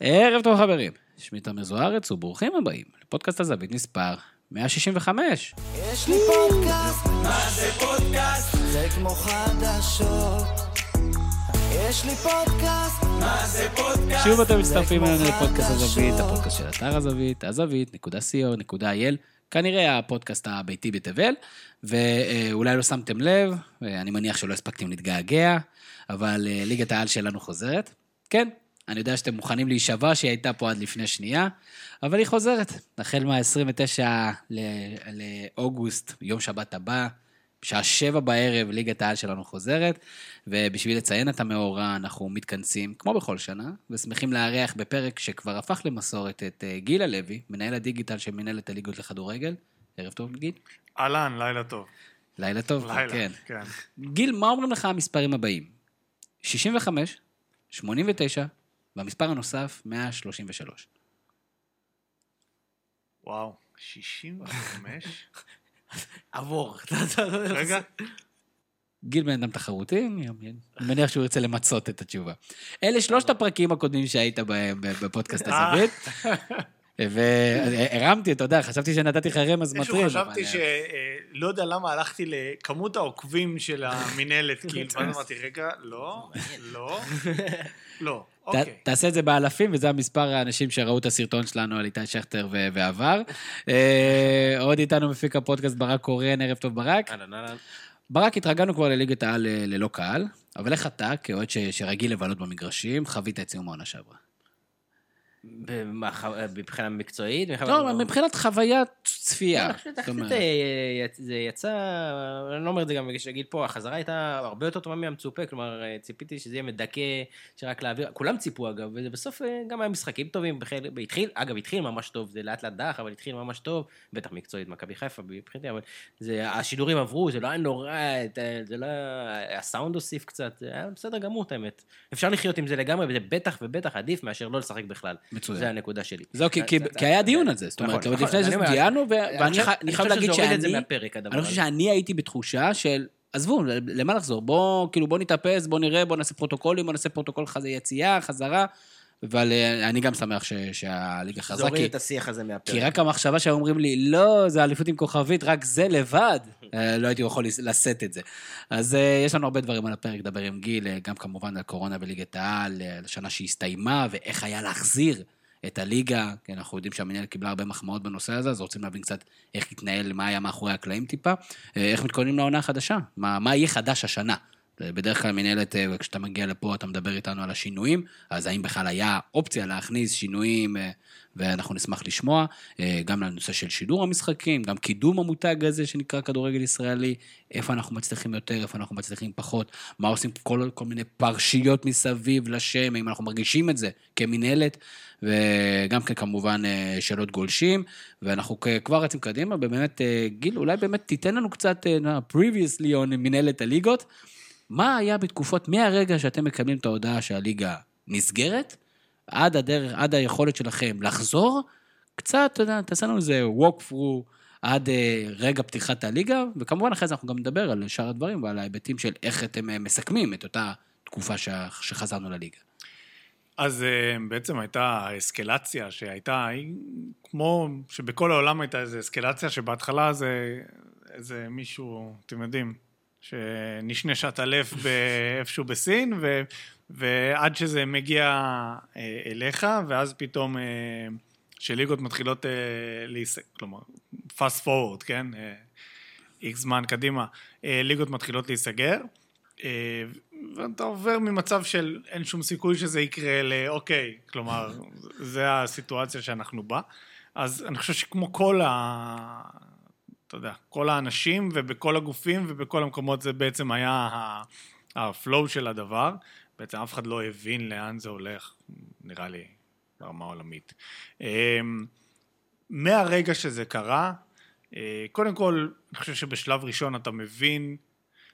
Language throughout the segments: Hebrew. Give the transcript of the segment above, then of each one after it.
ערב טוב חברים, שמי תמיר זוארץ וברוכים הבאים לפודקאסט הזווית מספר 165. יש לי פודקאסט, מה זה פודקאסט? זה כמו חדשות. יש לי פודקאסט, מה זה פודקאסט? שוב אתם מצטרפים אלינו לפודקאסט הזווית, הפודקאסט של אתר הזווית, הזווית.co.il, כנראה הפודקאסט הביתי בתבל, ואולי לא שמתם לב, אני מניח שלא הספקתם להתגעגע, אבל אה, ליגת העל שלנו חוזרת. כן, אני יודע שאתם מוכנים להישבע שהיא הייתה פה עד לפני שנייה, אבל היא חוזרת. החל מה-29 לאוגוסט, יום שבת הבא, בשעה שבע בערב, ליגת העל שלנו חוזרת, ובשביל לציין את המאורע, אנחנו מתכנסים, כמו בכל שנה, ושמחים לארח בפרק שכבר הפך למסורת את אה, גיל הלוי, מנהל הדיגיטל של מנהלת הליגות לכדורגל. ערב טוב, גיל. אהלן, לילה טוב. לילה טוב, לילה, כן. כן. גיל, מה אומרים לך המספרים הבאים? 65, 89, והמספר הנוסף, 133. וואו, 65? עבור. רגע, גיל בן אדם תחרותי, אני מניח שהוא ירצה למצות את התשובה. אלה שלושת הפרקים הקודמים שהיית בהם בפודקאסט אה. הזווית. והרמתי, אתה יודע, חשבתי שנתתי לך רמז איכשהו מטריד. חשבתי אבל- ש... אה, לא יודע למה הלכתי לכמות העוקבים של המינהלת, כאילו, ואז אמרתי, רגע, לא, לא, לא, ת- אוקיי. תעשה את זה באלפים, וזה המספר האנשים שראו את הסרטון שלנו על איתי שכטר ו- ועבר. אה, עוד איתנו מפיק הפודקאסט ברק קורן, ערב טוב ברק. אהלן, אהלן. ברק, התרגלנו כבר לליגת העל אה, ללא קהל, אבל איך אתה, כאוהד שרגיל לבלות במגרשים, חווית את סיום העונה שעברה? מבחינה מקצועית? לא, מבחינת חוויית צפייה. אני חושב זאת שתכלית אומרת, אה, זה יצא, אני לא אומר את זה גם בגלל שגיל פה, החזרה הייתה הרבה יותר טובה מהמצופה, כלומר, אה, ציפיתי שזה יהיה מדכא, שרק להעביר, כולם ציפו אגב, ובסוף אה, גם היה משחקים טובים, התחיל, אגב, התחיל ממש טוב, זה לאט לאט דח, אבל התחיל ממש טוב, בטח מקצועית, מכבי חיפה מבחינתי, אבל השידורים עברו, זה לא היה נורא, זה לא היה, הסאונד הוסיף קצת, היה בסדר גמור, את האמת. אפשר לחיות עם זה לגמרי, וזה בטח ובטח עדיף מאשר לא לשחק בכלל. מצוין. זה הנקודה שלי. זהו, כי- כי- היה דיון על זה, זאת אומרת, נכון, עוד נכון, לפני זה דיינו, ואני חייב להגיד שאני... אני חושב. שאני הייתי בתחושה של, עזבו, למה לחזור? בוא, כאילו, בוא נתאפס, בוא נראה, בוא נעשה פרוטוקולים, בוא נעשה פרוטוקול חזה יציאה, חזרה, אבל אה, אני גם שמח ש- שהליגה הוריד כי- את השיח הזה מהפרק. כי רק המחשבה שהיו אומרים לי, לא, זה אליפות עם כוכבית, רק זה לבד, אה, לא הייתי יכול לשאת את זה. אז אה, יש לנו הרבה דברים על הפרק, לדבר עם גיל, גם כמובן על קורונה בליגת העל, על השנה שהסתיימה, ואיך היה להחזיר את הליגה, כי אנחנו יודעים שהמנהלת קיבלה הרבה מחמאות בנושא הזה, אז רוצים להבין קצת איך התנהל, מה היה מאחורי הקלעים טיפה, איך מתכוננים לעונה החדשה, מה, מה יהיה חדש השנה. בדרך כלל מנהלת, אה, כשאתה מגיע לפה, אתה מדבר איתנו על השינויים, אז האם בכלל היה אופציה להכניס שינויים, אה, ואנחנו נשמח לשמוע, אה, גם לנושא של שידור המשחקים, גם קידום המותג הזה שנקרא כדורגל ישראלי, איפה אנחנו מצליחים יותר, איפה אנחנו מצליחים פחות, מה עושים כל, כל מיני פרשיות מסביב לשם, אם אנחנו מרגישים את זה כמנהלת, וגם כן כמובן שאלות גולשים, ואנחנו כבר רצים קדימה, ובאמת, גיל, אולי באמת תיתן לנו קצת previously on מנהלת הליגות. מה היה בתקופות, מהרגע שאתם מקבלים את ההודעה שהליגה נסגרת, עד הדרך, עד היכולת שלכם לחזור, קצת, אתה יודע, תעשה לנו איזה walk through עד אה, רגע פתיחת הליגה, וכמובן אחרי זה אנחנו גם נדבר על שאר הדברים ועל ההיבטים של איך אתם אה, מסכמים את אותה תקופה שחזרנו לליגה. אז אה, בעצם הייתה אסקלציה שהייתה, היא- כמו שבכל העולם הייתה איזו אסקלציה, שבהתחלה זה איזה מישהו, אתם יודעים, שנשנש עטלף איפשהו בסין, ו, ועד שזה מגיע אה, אליך, ואז פתאום אה, שליגות מתחילות אה, להיסק, כלומר, fast forward, כן? איקס זמן קדימה, ליגות מתחילות להיסגר. ואתה עובר ממצב של אין שום סיכוי שזה יקרה לאוקיי, כלומר, זה הסיטואציה שאנחנו בה. אז אני חושב שכמו כל ה... אתה יודע, כל האנשים ובכל הגופים ובכל המקומות זה בעצם היה הפלואו של הדבר. בעצם אף אחד לא הבין לאן זה הולך, נראה לי, ברמה עולמית. אמ, מהרגע שזה קרה, אה, קודם כל, אני חושב שבשלב ראשון אתה מבין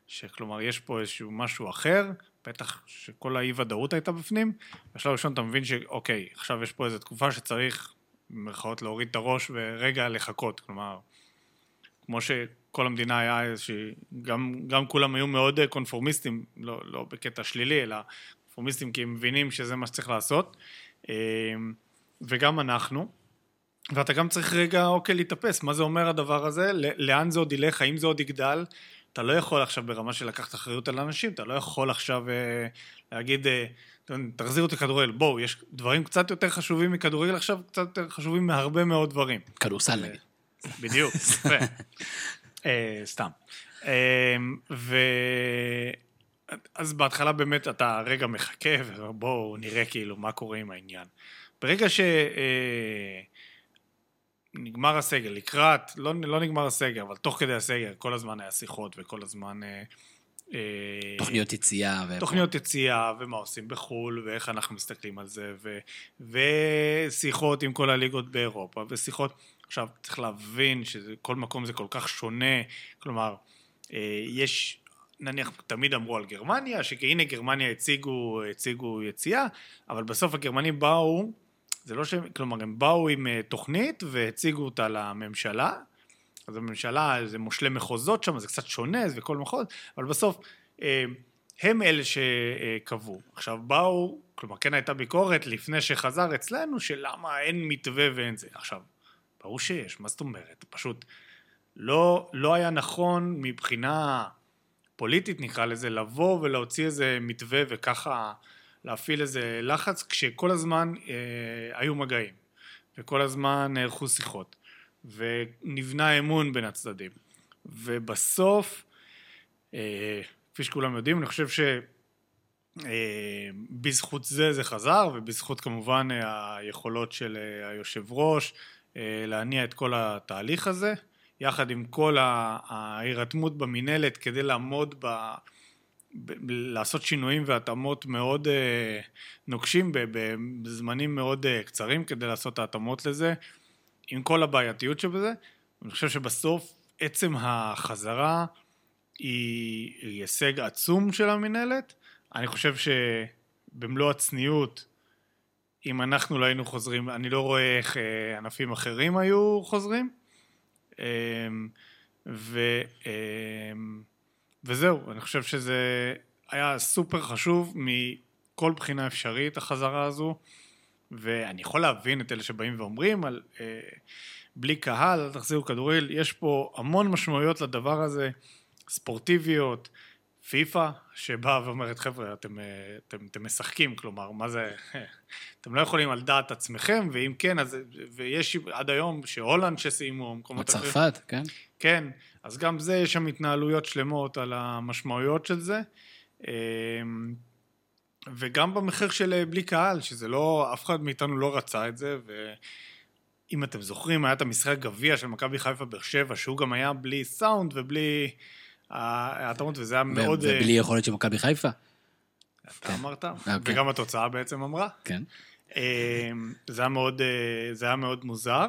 שכלומר יש פה איזשהו משהו אחר, בטח שכל האי ודאות הייתה בפנים, בשלב ראשון אתה מבין שאוקיי, עכשיו יש פה איזו תקופה שצריך במרכאות להוריד את הראש ורגע לחכות, כלומר, כמו שכל המדינה היה איזושהי, גם, גם כולם היו מאוד אה, קונפורמיסטים, לא, לא בקטע שלילי, אלא קונפורמיסטים כי הם מבינים שזה מה שצריך לעשות, אה, וגם אנחנו. ואתה גם צריך רגע, אוקיי, להתאפס, מה זה אומר הדבר הזה? לאן זה עוד ילך? האם זה עוד יגדל? אתה לא יכול עכשיו ברמה של לקחת אחריות על אנשים, אתה לא יכול עכשיו אה, להגיד, אה, תחזיר אותי לכדורגל. בואו, יש דברים קצת יותר חשובים מכדורגל עכשיו, קצת יותר חשובים מהרבה מאוד דברים. כדורסל נגיד. בדיוק, יפה. אה, סתם. אה, ו... אז בהתחלה באמת אתה רגע מחכה, ובואו נראה כאילו מה קורה עם העניין. ברגע ש... אה, נגמר הסגר, לקראת, לא, לא נגמר הסגר, אבל תוך כדי הסגר כל הזמן היה שיחות וכל הזמן... אה, תוכניות יציאה. ו... תוכניות יציאה, ומה עושים בחו"ל, ואיך אנחנו מסתכלים על זה, ו, ושיחות עם כל הליגות באירופה, ושיחות... עכשיו, צריך להבין שכל מקום זה כל כך שונה, כלומר, אה, יש, נניח, תמיד אמרו על גרמניה, שהנה גרמניה הציגו, הציגו יציאה, אבל בסוף הגרמנים באו, זה לא ש... כלומר, הם באו עם אה, תוכנית והציגו אותה לממשלה, אז הממשלה זה מושלי מחוזות שם, זה קצת שונה, זה כל מחוז, אבל בסוף אה, הם אלה שקבעו. עכשיו באו, כלומר כן הייתה ביקורת לפני שחזר אצלנו, שלמה אין מתווה ואין זה. עכשיו, ברור שיש, מה זאת אומרת? פשוט לא, לא היה נכון מבחינה פוליטית נקרא לזה, לבוא ולהוציא איזה מתווה וככה להפעיל איזה לחץ, כשכל הזמן אה, היו מגעים, וכל הזמן נערכו שיחות. ונבנה אמון בין הצדדים. ובסוף, אה, כפי שכולם יודעים, אני חושב שבזכות אה, זה זה חזר, ובזכות כמובן היכולות של אה, היושב ראש להניע את כל התהליך הזה, יחד עם כל ההירתמות במינהלת כדי לעמוד ב... לעשות שינויים והתאמות מאוד uh, נוקשים בזמנים מאוד uh, קצרים כדי לעשות ההתאמות לזה. עם כל הבעייתיות שבזה, אני חושב שבסוף עצם החזרה היא הישג עצום של המינהלת. אני חושב שבמלוא הצניעות, אם אנחנו לא היינו חוזרים, אני לא רואה איך אה, ענפים אחרים היו חוזרים. אמ, ו, אמ, וזהו, אני חושב שזה היה סופר חשוב מכל בחינה אפשרית, החזרה הזו. ואני יכול להבין את אלה שבאים ואומרים על אה, בלי קהל, אל תחזירו כדורגל, יש פה המון משמעויות לדבר הזה, ספורטיביות, פיפא, שבאה ואומרת, חבר'ה, אתם, אה, אתם, אתם משחקים, כלומר, מה זה, אתם לא יכולים על דעת עצמכם, ואם כן, אז, ויש עד היום שהולנד שסיימו, מקומות אחרים. צרפת, כן. כן, אז גם זה, יש שם התנהלויות שלמות על המשמעויות של זה. אה, וגם במחיר של אה, בלי קהל, שזה לא, אף אחד מאיתנו לא רצה את זה, ואם אתם זוכרים, היה את המשחק גביע של מכבי חיפה באר שבע, שהוא גם היה בלי סאונד ובלי ההתאמות, וזה היה מאוד... ובלי אה, יכולת של מכבי חיפה. אתה כן. אמרת. אוקיי. וגם התוצאה בעצם אמרה. כן. אה, זה היה מאוד, זה היה מאוד מוזר.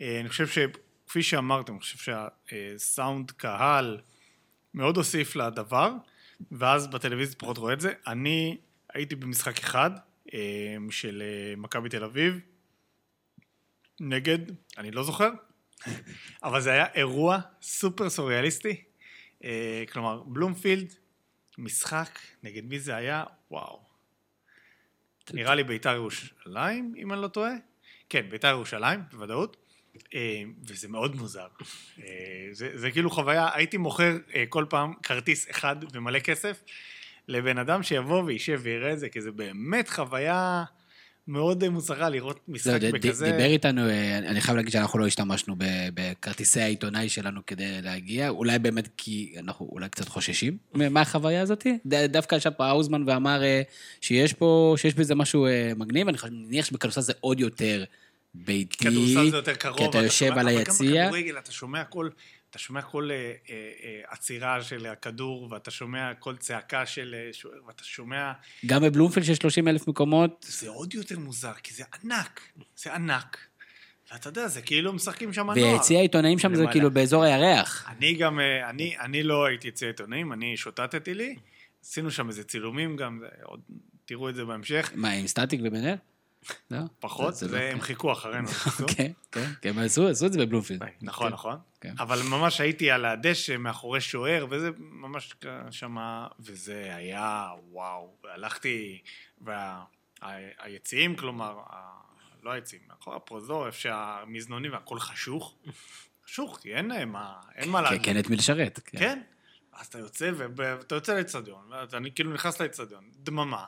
אני חושב שכפי שאמרתם, אני חושב שהסאונד קהל מאוד הוסיף לדבר, ואז בטלוויזיה פחות רואה את זה. אני הייתי במשחק אחד אמ, של אה, מכבי תל אביב נגד, אני לא זוכר, אבל זה היה אירוע סופר סוריאליסטי. אה, כלומר, בלומפילד, משחק, נגד מי זה היה? וואו. נראה לי ביתר ירושלים, אם אני לא טועה. כן, ביתר ירושלים, בוודאות. אה, וזה מאוד מוזר. זה, זה כאילו חוויה, הייתי מוכר כל פעם כרטיס אחד ומלא כסף, לבן אדם שיבוא וישב ויראה את זה, כי זה באמת חוויה מאוד מוזרה לראות משחק לא, בכזה... דיבר איתנו, אה, אני חייב להגיד שאנחנו לא השתמשנו בכרטיסי העיתונאי שלנו כדי להגיע, אולי באמת כי אנחנו אולי קצת חוששים מהחוויה הזאת. דווקא ישב פה האוזמן ואמר אה, שיש פה, שיש בזה משהו אה, מגניב, אני מניח שבכדורסל זה עוד יותר ביתי. כדורסל זה יותר קרוב. כי אתה יושב על היציע. אבל גם בכדורגל אתה שומע כל... אתה שומע כל אה, אה, אה, עצירה של הכדור, ואתה שומע כל צעקה של שוער, ואתה שומע... גם בבלומפילד של 30 אלף מקומות. זה עוד יותר מוזר, כי זה ענק, זה ענק. ואתה יודע, זה כאילו משחקים שם הנוער. ויציע העיתונאים שם זה כאילו באזור הירח. אני גם, אני, אני לא הייתי יציע עיתונאים, אני שוטטתי לי. עשינו שם איזה צילומים גם, עוד תראו את זה בהמשך. מה, עם סטטיק ובן אל? לא? פחות, זה לא- הם חיכו אחרינו. כן, כן, כן, הם עשו את זה בבלומפילד. נכון, כן, נכון. כן. אבל ממש הייתי על הדשא מאחורי שוער, וזה ממש שמה, וזה היה וואו. והלכתי, ה- היציעים, כלומר, לא היציעים, מאחורי הפרוזור, איפה שהמזנונים והכל חשוך. חשוך, כי אין אה, מה, אין מה כן, להגיד. כן, את מי לשרת. כן. אז אתה יוצא, ואתה יוצא לאצטדיון, ואז אני כאילו נכנס לאצטדיון, דממה,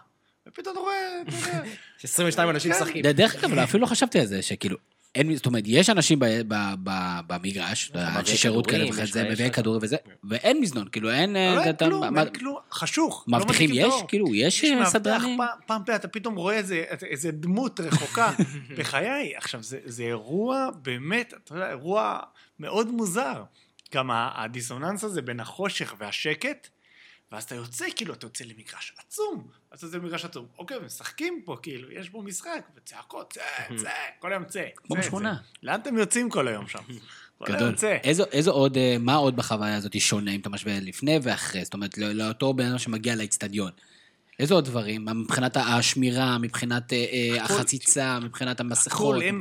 ופתאום אתה רואה, אתה יודע, יש 22 אנשים כן. משחקים. דרך אגב, אפילו לא חשבתי על זה, שכאילו, אין, זאת אומרת, יש אנשים ב, ב, ב, במגרש, אנשי שירות כאלה לך- יש מביאי כדורים וזה, ואין מזנון, כאילו, אין... אה, לא, אין כלום, אין כלום, חשוך. לא את יש? כאילו, יש אה, סדרנים? פעם- פעם אתה פתאום רואה איזה, דמות רחוקה. בחיי, עכשיו, זה, זה אירוע באמת, אתה יודע, אירוע מאוד מוזר. גם הדיסוננס הזה בין החושך והשקט, ואז אתה יוצא, כאילו, אתה יוצא למגרש עצום. אתה יוצא למגרש עצום. אוקיי, משחקים פה, כאילו, יש פה משחק, וצעקות, צא, צא, כל היום צא. כמו בשכונה. לאן אתם יוצאים כל היום שם? גדול. איזו, איזו עוד, אה, מה עוד בחוויה הזאת שונה אם אתה משווה לפני ואחרי? זאת אומרת, לא- לאותו בן אדם שמגיע לאצטדיון. איזה עוד דברים? מבחינת השמירה, מבחינת אה, אה, החציצה, מבחינת המסכות. הכל,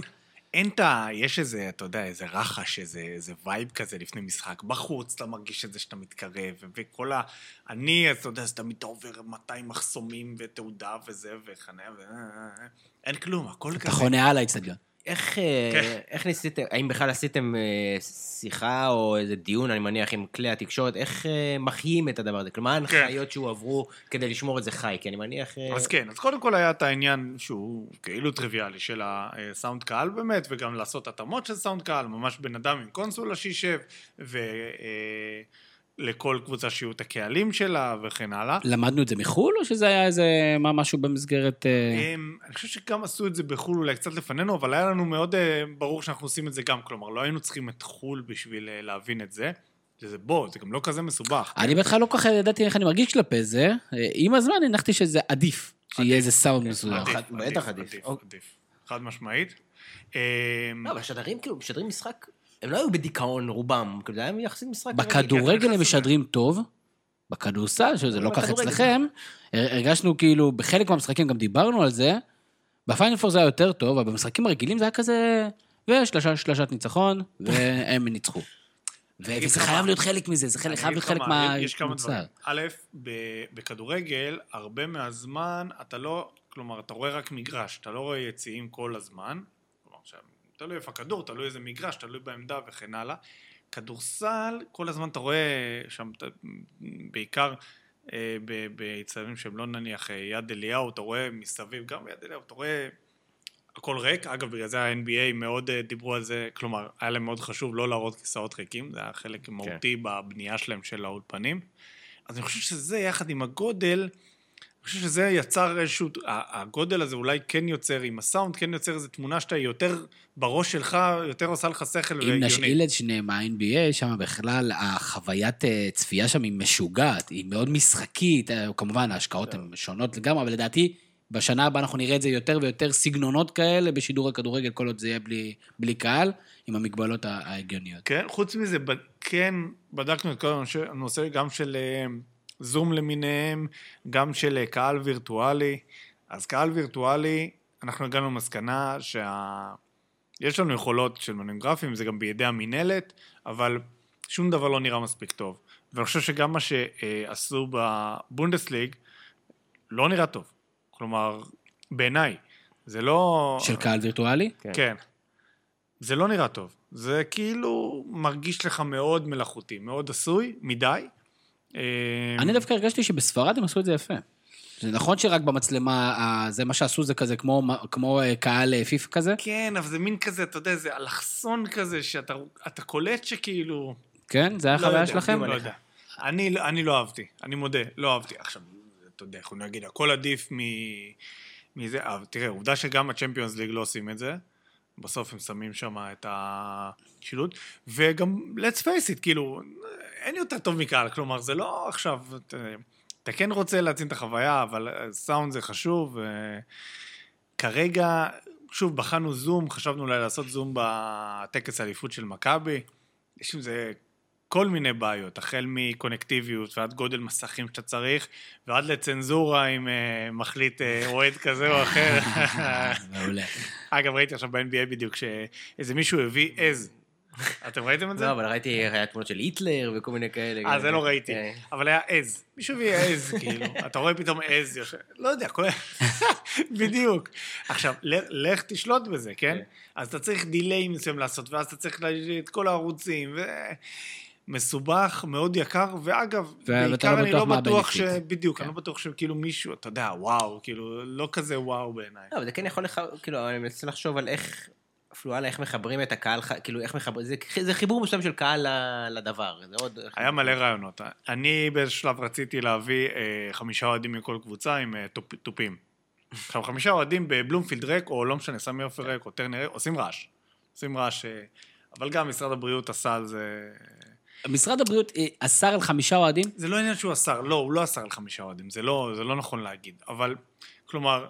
אין, את ה... יש איזה, אתה יודע, איזה רחש, איזה, איזה vibe כזה לפני משחק. בחוץ אתה מרגיש את זה שאתה מתקרב, וכל ה... אני, אתה יודע, אז תמיד אתה עובר 200 מחסומים ותעודה וזה, וחניה, ו... אין כלום, הכל אתה כזה. חונה על האצטדיון. איך, אה, כן. איך ניסיתם, האם בכלל עשיתם אה, שיחה או איזה דיון, אני מניח, עם כלי התקשורת, איך אה, מחיים את הדבר הזה? כלומר, מה ההנחיות שהועברו כדי לשמור את זה חי? כי אני מניח... אז כן, אז קודם כל היה את העניין שהוא כאילו טריוויאלי של הסאונד קהל באמת, וגם לעשות התאמות של סאונד קהל, ממש בן אדם עם קונסולה שישב, ולכל קבוצה שיהיו את הקהלים שלה וכן הלאה. למדנו את זה מחו"ל, או שזה היה איזה מה, משהו במסגרת... אה, אמ, אני חושב שגם עשו את זה בחו"ל אולי קצת לפנינו, אבל היה לנו מאוד אה, ברור שאנחנו עושים את זה גם, כלומר, לא היינו צריכים את חו"ל בשביל אה, להבין את זה. שזה בוא, זה גם לא כזה מסובך. אני בהתחלה לא כל כך ידעתי איך אני מרגיש כלפי זה. עם הזמן הנחתי שזה עדיף, שיהיה. איזה סאונד מסוים. עדיף, בטח עדיף. עדיף. עדיף. חד משמעית. אמ, לא, אבל השדרים, כאילו, משדרים משחק, הם לא היו בדיכאון רובם, כאילו, זה היה יחסית משחק... בכדורגל הם משדרים טוב, בכדורסל, שזה לא כך. אצלכם, הר- הרגשנו כאילו, בחלק מהמשחקים גם דיברנו על זה, בפיינל פור זה היה יותר טוב, אבל במשחקים הרגילים זה היה כזה, ושלושה- שלושת ניצחון, והם ניצחו. וזה חייב. להיות חלק מזה, זה חייב להיות חלק מה, יש כמה דברים. מהמוצר. א', בכדורגל, הרבה מהזמן אתה לא, כלומר, אתה רואה רק מגרש, אתה לא רואה יציאים כל הזמן. תלוי איפה הכדור, תלוי איזה מגרש, תלוי בעמדה וכן הלאה. כדורסל, כל הזמן אתה רואה שם, בעיקר אה, ביצרים שהם לא נניח אה, יד אליהו, אתה רואה מסביב, גם ביד אליהו, אתה רואה הכל ריק. אגב, בגלל זה ה-NBA מאוד אה, דיברו על זה, כלומר, היה להם מאוד חשוב לא להראות כיסאות ריקים, זה היה חלק מהותי בבנייה שלהם של האולפנים. אז אני חושב שזה, יחד עם הגודל, אני חושב שזה יצר איזשהו, הגודל הזה אולי כן יוצר, עם הסאונד, כן יוצר איזו תמונה שאתה יותר בראש שלך, יותר עושה לך שכל אם והגיונית. נשאיל את שניהם מה-NBA, שם בכלל החוויית אה, צפייה שם היא משוגעת, היא מאוד משחקית, אה, כמובן ההשקעות הן שונות לגמרי, אבל לדעתי בשנה הבאה אנחנו נראה את זה יותר ויותר סגנונות כאלה בשידור הכדורגל, כל עוד זה יהיה בלי, בלי קהל, עם המגבלות ההגיוניות. כן, חוץ מזה, כן בדקנו את כל הנושא, הנושא גם של אה, זום למיניהם, גם של אה, קהל וירטואלי. אז קהל וירטואלי, אנחנו הגענו למסקנה שה... יש לנו יכולות של מנויים גרפיים, זה גם בידי המינהלת, אבל שום דבר לא נראה מספיק טוב. ואני חושב שגם מה שעשו בבונדסליג לא נראה טוב. כלומר, בעיניי, זה לא... של קהל וירטואלי? כן. כן. זה לא נראה טוב. זה כאילו מרגיש לך מאוד מלאכותי, מאוד עשוי, מדי. אה, אני דווקא הרגשתי שבספרד הם עשו את זה יפה. זה נכון שרק במצלמה, זה מה שעשו זה כזה כמו, כמו אה, קהל אה, פיפ"א כזה? כן, אבל זה מין כזה, אתה יודע, זה אלכסון כזה, שאתה אתה קולט שכאילו... כן? זה היה לא החוויה יודע, שלכם? לא יודע. אני, אני לא אהבתי, אני מודה, לא אהבתי. עכשיו, אתה יודע, יכולים להגיד, הכל עדיף מ... מזה, אבל תראה, עובדה שגם הצ'מפיונס ליג לא עושים את זה. בסוף הם שמים שם את השילוט, וגם, let's face it, כאילו, אין יותר טוב מקהל, כלומר, זה לא עכשיו, אתה, אתה כן רוצה להציל את החוויה, אבל סאונד זה חשוב, וכרגע, שוב, בחנו זום, חשבנו אולי לעשות זום בטקס האליפות של מכבי, יש עם זה כל מיני בעיות, החל מקונקטיביות ועד גודל מסכים שאתה צריך, ועד לצנזורה אם uh, מחליט uh, אוהד כזה או אחר. מעולה. אגב, ראיתי עכשיו ב-NBA בדיוק שאיזה מישהו הביא עז אתם ראיתם את זה? לא, אבל ראיתי, היה תמונות של היטלר וכל מיני כאלה. אה, זה לא ראיתי. אה. אבל היה עז. מישהו הביא עז, כאילו. אתה רואה פתאום עז יושב... לא יודע. בדיוק. עכשיו, לך תשלוט בזה, כן? כן. אז אתה צריך דיליי מסוים לעשות, ואז אתה צריך להגיד את כל הערוצים, ו... מסובך, מאוד יקר, ואגב, ואתה בעיקר לא אני לא בטוח ש... בדיוק, כן. אני לא בטוח שכאילו מישהו, אתה יודע, וואו, כאילו, לא כזה וואו בעיניי. לא, אבל זה כן יכול לך, כאילו, אני מנסה לחשוב על איך, אפילו וואלה, איך מחברים את הקהל, כאילו, איך מחברים, זה, זה חיבור מסוים של קהל ל- לדבר. זה עוד... היה מלא רעיונות. אני באיזשהו שלב רציתי להביא אה, חמישה אוהדים מכל קבוצה עם אה, תופ, תופים. עכשיו, חמישה אוהדים בבלומפילד ריק, או לא משנה, סמי עופר ריק, או טרנר ריק, עושים רעש. עושים רעש, אה, אבל גם משרד הבריאות עשה על זה... משרד הבריאות אה, אסר על חמישה אוהדים? זה לא עניין שהוא אסר, לא, הוא לא אסר על חמישה אוהדים, זה לא, זה לא נכון להגיד. אבל, כלומר,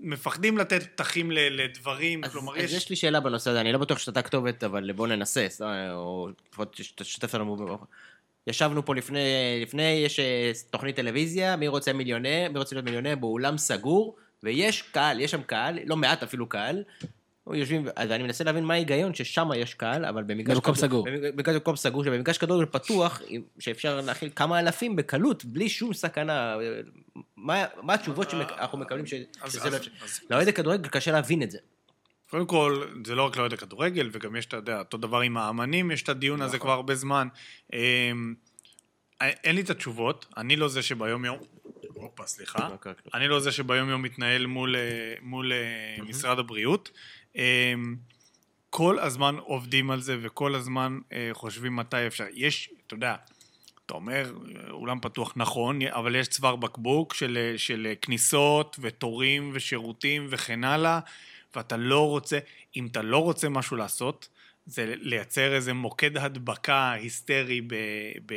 מפחדים לתת פתחים ל- לדברים, אז, כלומר, אז יש... יש לי שאלה בנושא הזה, אני לא בטוח שאתה כתובת, אבל בוא ננסה, סתם, או לפחות תשתף לנו. ישבנו פה לפני, לפני, יש אה, תוכנית טלוויזיה, מי רוצה מיליונר, מי רוצה להיות מיליונר באולם סגור, ויש קהל, יש שם קהל, לא מעט אפילו קהל. יושבים, אז אני מנסה להבין מה ההיגיון ששם יש קהל, אבל במגרש... במקום סגור. במגרש במקום סגור, שבמגרש כדורגל פתוח, שאפשר להכיל כמה אלפים בקלות, בלי שום סכנה. מה, מה התשובות שאנחנו מקבלים ש- שזה לא אפשר? לאוהד הכדורגל קשה להבין את זה. קודם כל, זה לא רק לאוהד הכדורגל, וגם יש, אתה יודע, אותו דבר עם האמנים, יש את הדיון הזה כבר הרבה זמן. אמ, אין לי את התשובות, אני לא זה שביום יום... הופה, סליחה. לא. אני לא זה שביום יום מתנהל מול, אה, מול אה, משרד הבריאות. אמ, כל הזמן עובדים על זה, וכל הזמן אה, חושבים מתי אפשר. יש, אתה יודע, אתה אומר, אולם פתוח נכון, אבל יש צוואר בקבוק של, אה, של אה, כניסות ותורים ושירותים וכן הלאה, ואתה לא רוצה, אם אתה לא רוצה משהו לעשות, זה לייצר איזה מוקד הדבקה היסטרי ב, ב,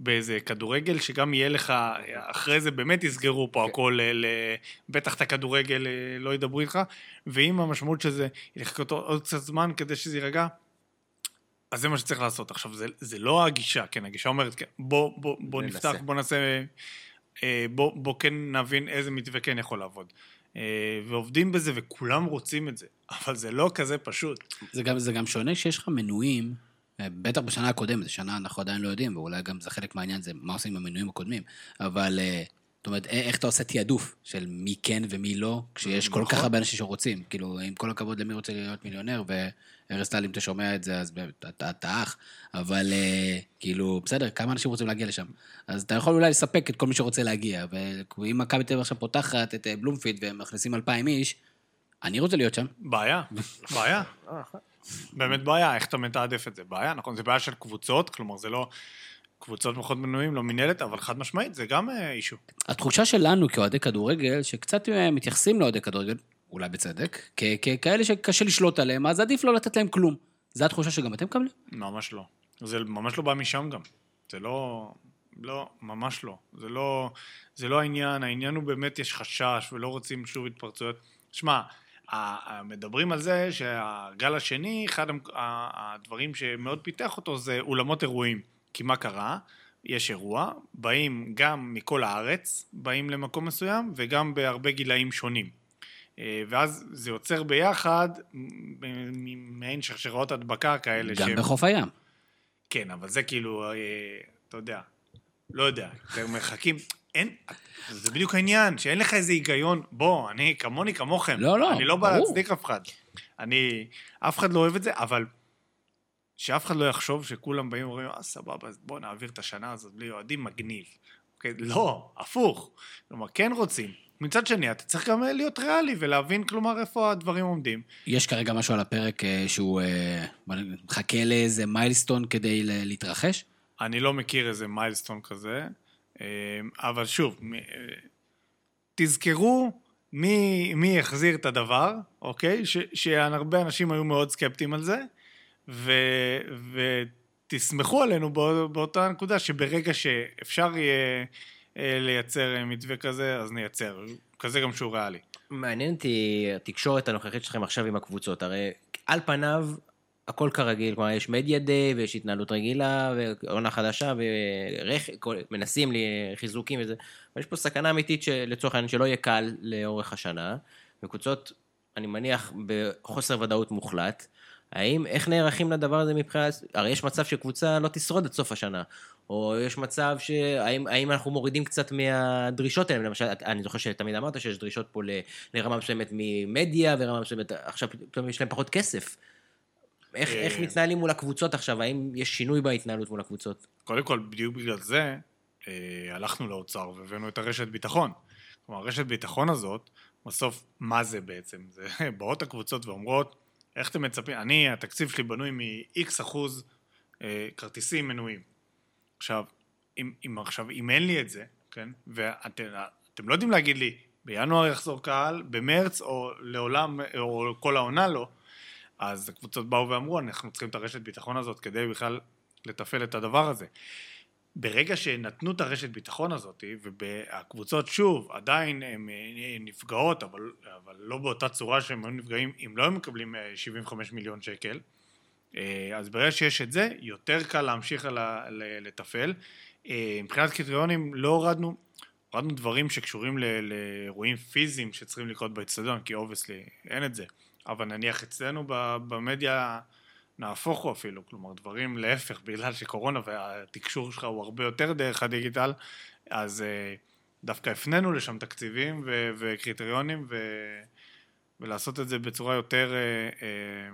באיזה כדורגל, שגם יהיה לך, אחרי זה באמת יסגרו פה כן. הכל, ל, בטח את הכדורגל אה, לא ידברו איתך, ואם המשמעות של זה אותו עוד קצת זמן כדי שזה יירגע, אז זה מה שצריך לעשות. עכשיו, זה, זה לא הגישה, כן, הגישה אומרת, כן, בוא, בוא, בוא. נפתח, בוא נעשה, אה, בוא, בוא כן נבין איזה מתווה כן יכול לעבוד. אה, ועובדים בזה, וכולם רוצים את זה, אבל זה לא כזה פשוט. זה גם, זה גם שונה שיש לך מנויים, בטח בשנה הקודמת, זו שנה אנחנו עדיין לא יודעים, ואולי גם זה חלק מהעניין, זה מה עושים עם המנויים הקודמים. אבל, אה, זאת אומרת, איך אתה עושה תעדוף של מי כן ומי לא, כשיש כל כך נכון. הרבה אנשים שרוצים. כאילו, עם כל הכבוד למי רוצה להיות מיליונר, וארז טל, אם אתה שומע את זה, אז אתה אח. אבל אה, כאילו, בסדר, כמה אנשים רוצים להגיע לשם? אז אתה יכול אולי לספק את כל מי שרוצה להגיע. ואם מכבי תל אביב עכשיו פותחת את אה, בלומפילד והם מכניסים אלפיים איש, אני רוצה להיות שם. בעיה, בעיה. באמת בעיה, איך אתה מתעדף את זה? בעיה, נכון, זה בעיה של קבוצות, כלומר זה לא קבוצות פחות מנויים, לא מינהלת, אבל חד משמעית, זה גם אה, אישו. התחושה שלנו כאוהדי כדורגל, שקצת אה, מתייחסים לאוהדי כדורגל, אולי בצדק, ככאלה שקשה לשלוט עליהם, אז עדיף לא לתת להם כלום. זו התחושה שגם אתם מקבלים? ממש לא. זה ממש לא בא משם גם. זה לא... לא, ממש לא. זה לא, זה לא העניין, העניין הוא באמת יש חשש ולא רוצים שוב התפרצויות. שמע, מדברים על זה שהגל השני, אחד הדברים שמאוד פיתח אותו זה אולמות אירועים. כי מה קרה? יש אירוע, באים גם מכל הארץ, באים למקום מסוים, וגם בהרבה גילאים שונים. אה, ואז זה יוצר ביחד מעין שרשראות הדבקה כאלה. גם שהם- בחוף הים. כן, אבל זה כאילו, אה, אתה יודע, לא יודע, מרחקים. אין, זה בדיוק העניין, שאין לך איזה היגיון. בוא, אני כמוני כמוכם. לא, לא, אני לא בא. להצדיק אף אחד. אני, אף אחד לא אוהב את זה, אבל שאף אחד לא יחשוב שכולם באים ואומרים, אה, סבבה, אז בוא נעביר את השנה הזאת בלי אוהדים, מגניב. אוקיי? לא, הפוך. כלומר, כן רוצים. מצד שני, אתה צריך גם להיות ריאלי ולהבין, כלומר, איפה הדברים עומדים. יש כרגע משהו על הפרק אה, שהוא אה, מחכה לאיזה מיילסטון כדי להתרחש? אני לא מכיר איזה מיילסטון כזה, אבל שוב, אה, תזכרו מי, מי החזיר את הדבר, אוקיי? שהרבה אנשים היו מאוד סקפטיים על זה, ו, ותסמכו עלינו בא, באותה נקודה שברגע שאפשר יהיה אה, לייצר אה, מתווה כזה, אז נייצר. כזה גם שהוא ריאלי. מעניין אותי התקשורת הנוכחית שלכם עכשיו עם הקבוצות. הרי על פניו, הכל כרגיל, כלומר, יש מדיה דיי ויש התנהלות רגילה, ועונה חדשה, ומנסים חיזוקים וזה. אבל יש פה סכנה אמיתית שלצורך העניין שלא יהיה קל לאורך השנה, וקבוצות, אני מניח, בחוסר ודאות מוחלט. האם, איך נערכים לדבר הזה מבחינת, הרי יש מצב שקבוצה לא תשרוד עד סוף השנה, או יש מצב ש... האם, האם אנחנו מורידים קצת מהדרישות האלה, למשל, אני זוכר שתמיד אמרת שיש דרישות פה לרמה מסוימת ממדיה, ורמה מסוימת, עכשיו פתאום יש להם פחות כסף. איך, איך אה. מתנהלים מול הקבוצות עכשיו? האם יש שינוי בהתנהלות מול הקבוצות? קודם כל, בדיוק בגלל זה, אה, הלכנו לאוצר והבאנו את הרשת ביטחון. כלומר, הרשת ביטחון הזאת, בסוף, מה זה בעצם? זה באות הקבוצות ואומרות, איך אתם מצפים? אני, התקציב שלי בנוי מ-X אחוז אה, כרטיסים מנויים. עכשיו, אם, אם, עכשיו, אם אין לי את זה, כן, ואתם אתם לא יודעים להגיד לי, בינואר יחזור קהל, במרץ, או לעולם, או כל העונה לא, אז הקבוצות באו ואמרו, אנחנו צריכים את הרשת ביטחון הזאת כדי בכלל לתפעל את הדבר הזה. ברגע שנתנו את הרשת ביטחון הזאת, והקבוצות שוב עדיין הן אה, נפגעות, אבל, אבל לא באותה צורה שהם היו נפגעים אם לא היו מקבלים אה, 75 מיליון שקל, אה, אז ברגע שיש את זה, יותר קל להמשיך לתפעל. אה, מבחינת קריטריונים לא הורדנו, הורדנו דברים שקשורים לאירועים פיזיים שצריכים לקרות באצטדיון, כי obviously אין את זה. אבל נניח אצלנו במדיה נהפוך הוא אפילו, כלומר דברים להפך, בגלל שקורונה והתקשור שלך הוא הרבה יותר דרך הדיגיטל, אז אה, דווקא הפנינו לשם תקציבים ו- וקריטריונים ו- ולעשות את זה בצורה יותר אה, אה,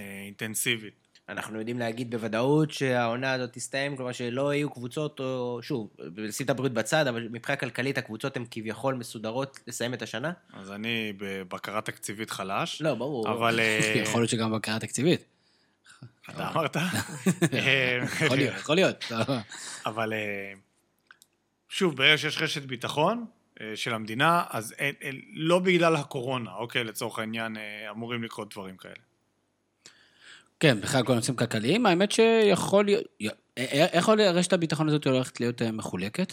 אה, אינטנסיבית. אנחנו יודעים להגיד בוודאות שהעונה הזאת תסתיים, כלומר שלא יהיו קבוצות, או שוב, שים את הבריאות בצד, אבל מבחינה כלכלית הקבוצות הן כביכול מסודרות לסיים את השנה? אז אני בבקרה תקציבית חלש, לא, ברור. אבל... אה, יכול להיות שגם בקרה תקציבית. אתה אמרת? אה, יכול להיות, יכול להיות. אבל אה, שוב, ברגע שיש רשת ביטחון של המדינה, אז אין, אין, לא בגלל הקורונה, אוקיי, לצורך העניין, אמורים לקרות דברים כאלה. כן, בכלל כל הנושאים כלכליים, האמת שיכול להיות... איך יכול רשת הביטחון הזאת הולכת להיות אה, מחולקת?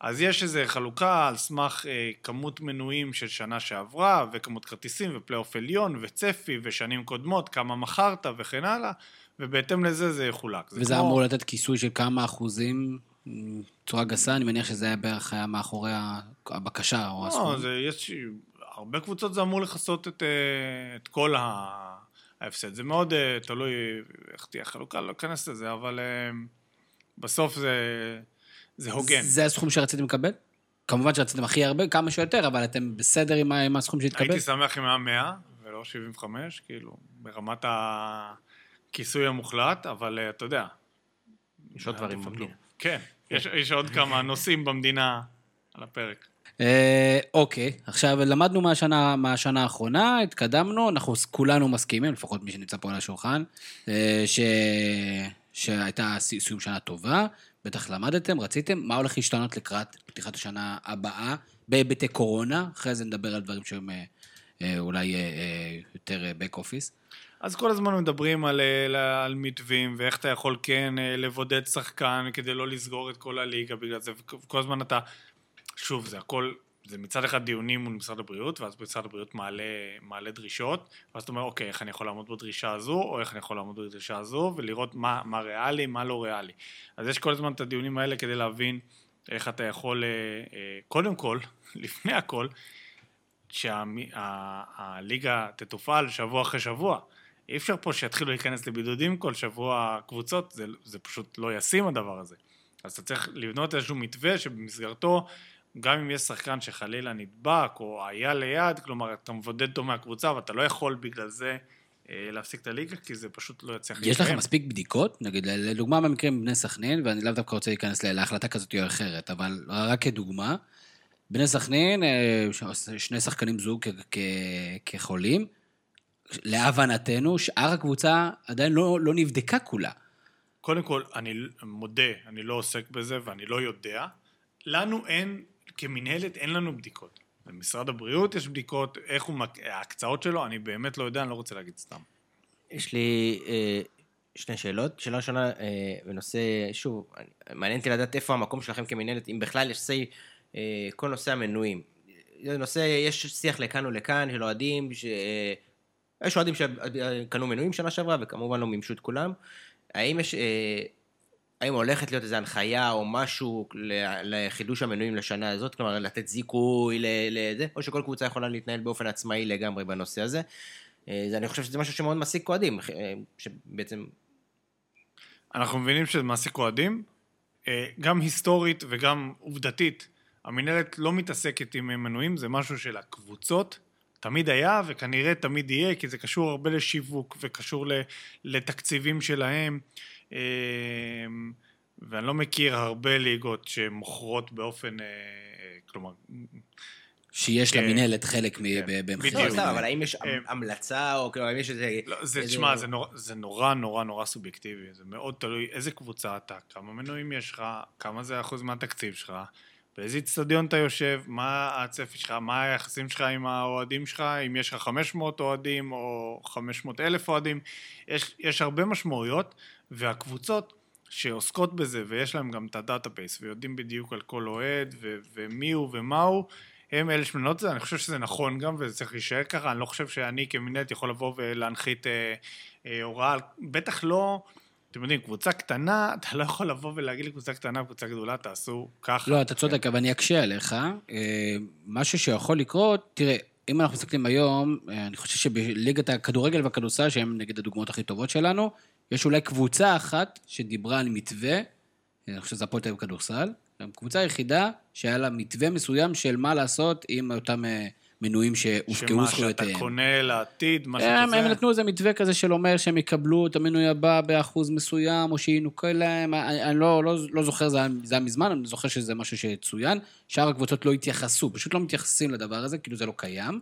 אז יש איזו חלוקה על סמך אה, כמות מנויים של שנה שעברה, וכמות כרטיסים, ופלייאוף עליון, וצפי, ושנים קודמות, כמה מכרת, וכן הלאה, ובהתאם לזה זה יחולק. זה וזה כמו- אמור לתת כיסוי של כמה אחוזים, בצורה גסה, אני מניח שזה היה בערך היה מאחורי הבקשה או לא, הסכום. זה, יש, הרבה קבוצות זה אמור לכסות את, אה, את כל ה- ההפסד. זה מאוד אה, תלוי איך תהיה החלוקה, לא אכנס לזה, אבל אה, בסוף זה, זה הוגן. זה הסכום שרציתם לקבל? כמובן שרציתם הכי הרבה, כמה שיותר, אבל אתם בסדר עם עם הסכום שהתקבל? הייתי שמח אם היה 100 ולא 75, כאילו, ברמת הכיסוי המוחלט, אבל אה, אתה יודע. יש עוד דברים. במדינה. כן, יש, יש עוד כמה נושאים במדינה על הפרק. אה, אוקיי, עכשיו למדנו מהשנה, מהשנה האחרונה, התקדמנו, אנחנו כולנו מסכימים, לפחות מי שנמצא פה על השולחן, אה, ש... שהייתה סיום שנה טובה, בטח למדתם, רציתם, מה הולך להשתנות לקראת פתיחת השנה הבאה בהיבטי קורונה, אחרי זה נדבר על דברים שהם אה, אולי יותר back office. אז כל הזמן מדברים על, אה, על מתווים, ואיך אתה יכול כן לבודד שחקן כדי לא לסגור את כל הליגה בגלל זה, וכל הזמן אתה... שוב, זה הכל, זה מצד אחד דיונים מול משרד הבריאות, ואז משרד הבריאות מעלה, מעלה דרישות, ואז אתה אומר, אוקיי, איך אני יכול לעמוד בדרישה הזו, או איך אני יכול לעמוד בדרישה הזו, ולראות מה, מה ריאלי, מה לא ריאלי. אז יש כל הזמן את הדיונים האלה כדי להבין איך אתה יכול, אה, אה, קודם כל, לפני הכל, שהליגה תתופעל שבוע אחרי שבוע. אי אפשר פה שיתחילו להיכנס לבידודים כל שבוע קבוצות, זה, זה פשוט לא ישים הדבר הזה. אז אתה צריך לבנות איזשהו מתווה שבמסגרתו, גם אם יש שחקן שחלילה נדבק או היה ליד, כלומר אתה מבודד אותו מהקבוצה ואתה לא יכול בגלל זה אה, להפסיק את הליגה, כי זה פשוט לא יצליח יש לכם מספיק בדיקות? נגיד, לדוגמה במקרים בני סכנין, ואני לאו דווקא רוצה להיכנס להחלטה כזאת או אחרת, אבל רק כדוגמה, בני סכנין, אה, שני שחקנים זוג כחולים, להבנתנו, שאר הקבוצה עדיין לא, לא נבדקה כולה. קודם כל, אני מודה, אני לא עוסק בזה ואני לא יודע. לנו אין, כמינהלת אין לנו בדיקות. למשרד הבריאות יש בדיקות, איך הוא, ההקצאות שלו, אני באמת לא יודע, אני לא רוצה להגיד סתם. יש לי אה, שני שאלות. שאלה ראשונה, אה, בנושא, שוב, מעניין אותי לדעת איפה המקום שלכם כמנהלת, אם בכלל יש say, אה, כל נושא המנויים. זה נושא, יש שיח לכאן ולכאן של אוהדים, ש... אה, יש אוהדים שקנו מנויים שנה שעברה, וכמובן לא מימשו את כולם. האם יש... אה, האם הולכת להיות איזו הנחיה או משהו לחידוש המנויים לשנה הזאת? כלומר, לתת זיכוי לזה, או שכל קבוצה יכולה להתנהל באופן עצמאי לגמרי בנושא הזה? אה, אני חושב שזה משהו שמאוד מעסיק אוהדים, אה, שבעצם... אנחנו מבינים שזה מעסיק אוהדים, אה, גם היסטורית וגם עובדתית. המינהלת לא מתעסקת עם מנויים, זה משהו של הקבוצות. תמיד היה וכנראה תמיד יהיה, כי זה קשור הרבה לשיווק וקשור לתקציבים שלהם. אה, ואני לא מכיר הרבה ליגות שמוכרות באופן, אה, כלומר, שיש כן. למינהלת חלק מ- כן. ב- במחירים. בדיוק. לא, אבל האם יש אה, המלצה, או כאילו, האם יש איזה... לא, זה, איזה- תשמע, זה נורא, זה נורא נורא נורא סובייקטיבי, זה מאוד תלוי איזה קבוצה אתה, כמה מנויים יש לך, כמה זה אחוז מהתקציב שלך, באיזה איצטדיון אתה יושב, מה הצפי שלך, מה היחסים שלך עם האוהדים שלך, אם יש לך 500 אוהדים או 500 אלף אוהדים, יש, יש הרבה משמעויות, והקבוצות שעוסקות בזה, ויש להם גם את ה database, ויודעים בדיוק על כל אוהד, ו- ומי הוא ומה הוא, הם אלה שמנהלות את זה, אני חושב שזה נכון גם, וזה צריך להישאר ככה, אני לא חושב שאני כמנהלת יכול לבוא ולהנחית אה, אה, הוראה, בטח לא, אתם יודעים, קבוצה קטנה, אתה לא יכול לבוא ולהגיד לקבוצה קטנה, קבוצה גדולה, תעשו ככה. לא, אתה צודק, אבל אני אקשה עליך. אה, משהו שיכול לקרות, תראה, אם אנחנו מסתכלים היום, אה, אני חושב שבליגת הכדורגל והכדורסל, שהם נגיד הדוגמאות הכי טובות שלנו, יש אולי קבוצה אחת שדיברה על מתווה, אה, אני חושב שזה הפועל תל אביב בכדורסל, גם קבוצה היחידה שהיה לה מתווה מסוים של מה לעשות עם אותם אה, מנויים שהופקעו שמה שאתה זכויותיהם. קונה לעתיד, משהו הם, כזה. הם נתנו איזה מתווה כזה של אומר שהם יקבלו את המינוי הבא באחוז מסוים, או שינוכה להם, אני, אני לא, לא, לא זוכר, זה היה, זה היה מזמן, אני זוכר שזה משהו שצוין. שאר הקבוצות לא התייחסו, פשוט לא מתייחסים לדבר הזה, כאילו זה לא קיים.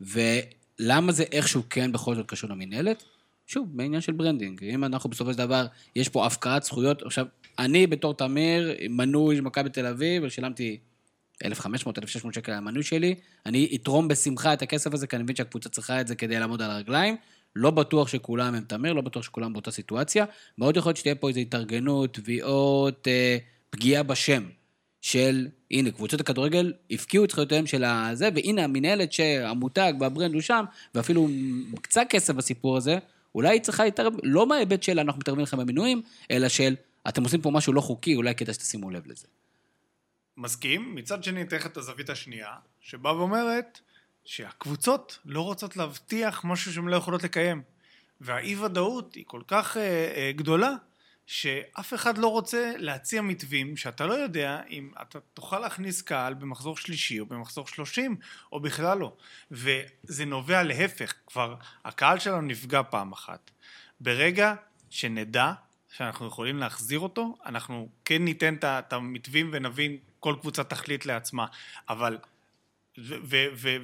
ולמה זה איכשהו כן בכל זאת קשור למינהלת? שוב, בעניין של branding. אם אנחנו בסופו של דבר, יש פה הפקעת זכויות, עכשיו, אני בתור תמיר, מנוי מכבי תל אביב, ושילמתי 1,500, 1,600 שקל על המנוי שלי, אני אתרום בשמחה את הכסף הזה, כי אני מבין שהקבוצה צריכה את זה כדי לעמוד על הרגליים. לא בטוח שכולם הם תמיר, לא בטוח שכולם באותה סיטואציה. מאוד יכול להיות שתהיה פה איזו התארגנות, תביעות, אה, פגיעה בשם של, הנה, קבוצות הכדורגל הפקיעו את זכויותיהם של הזה, והנה המינהלת שהמותג והברנד הוא שם, ואפילו קצת כסף בסיפור הזה, אולי היא צריכה להתערב, לא מההיבט של אנחנו מתערבים לכם במינויים, אלא של אתם עושים פה משהו לא חוקי, אולי כדאי שתשימו לב לזה. מסכים, מצד שני אתן לך את הזווית השנייה, שבאה ואומרת שהקבוצות לא רוצות להבטיח משהו שהן לא יכולות לקיים. והאי ודאות היא כל כך אה, אה, גדולה, שאף אחד לא רוצה להציע מתווים שאתה לא יודע אם אתה תוכל להכניס קהל במחזור שלישי או במחזור שלושים, או בכלל לא. וזה נובע להפך, כבר הקהל שלנו נפגע פעם אחת. ברגע שנדע שאנחנו יכולים להחזיר אותו, אנחנו כן ניתן את המתווים ונבין, כל קבוצה תחליט לעצמה, אבל...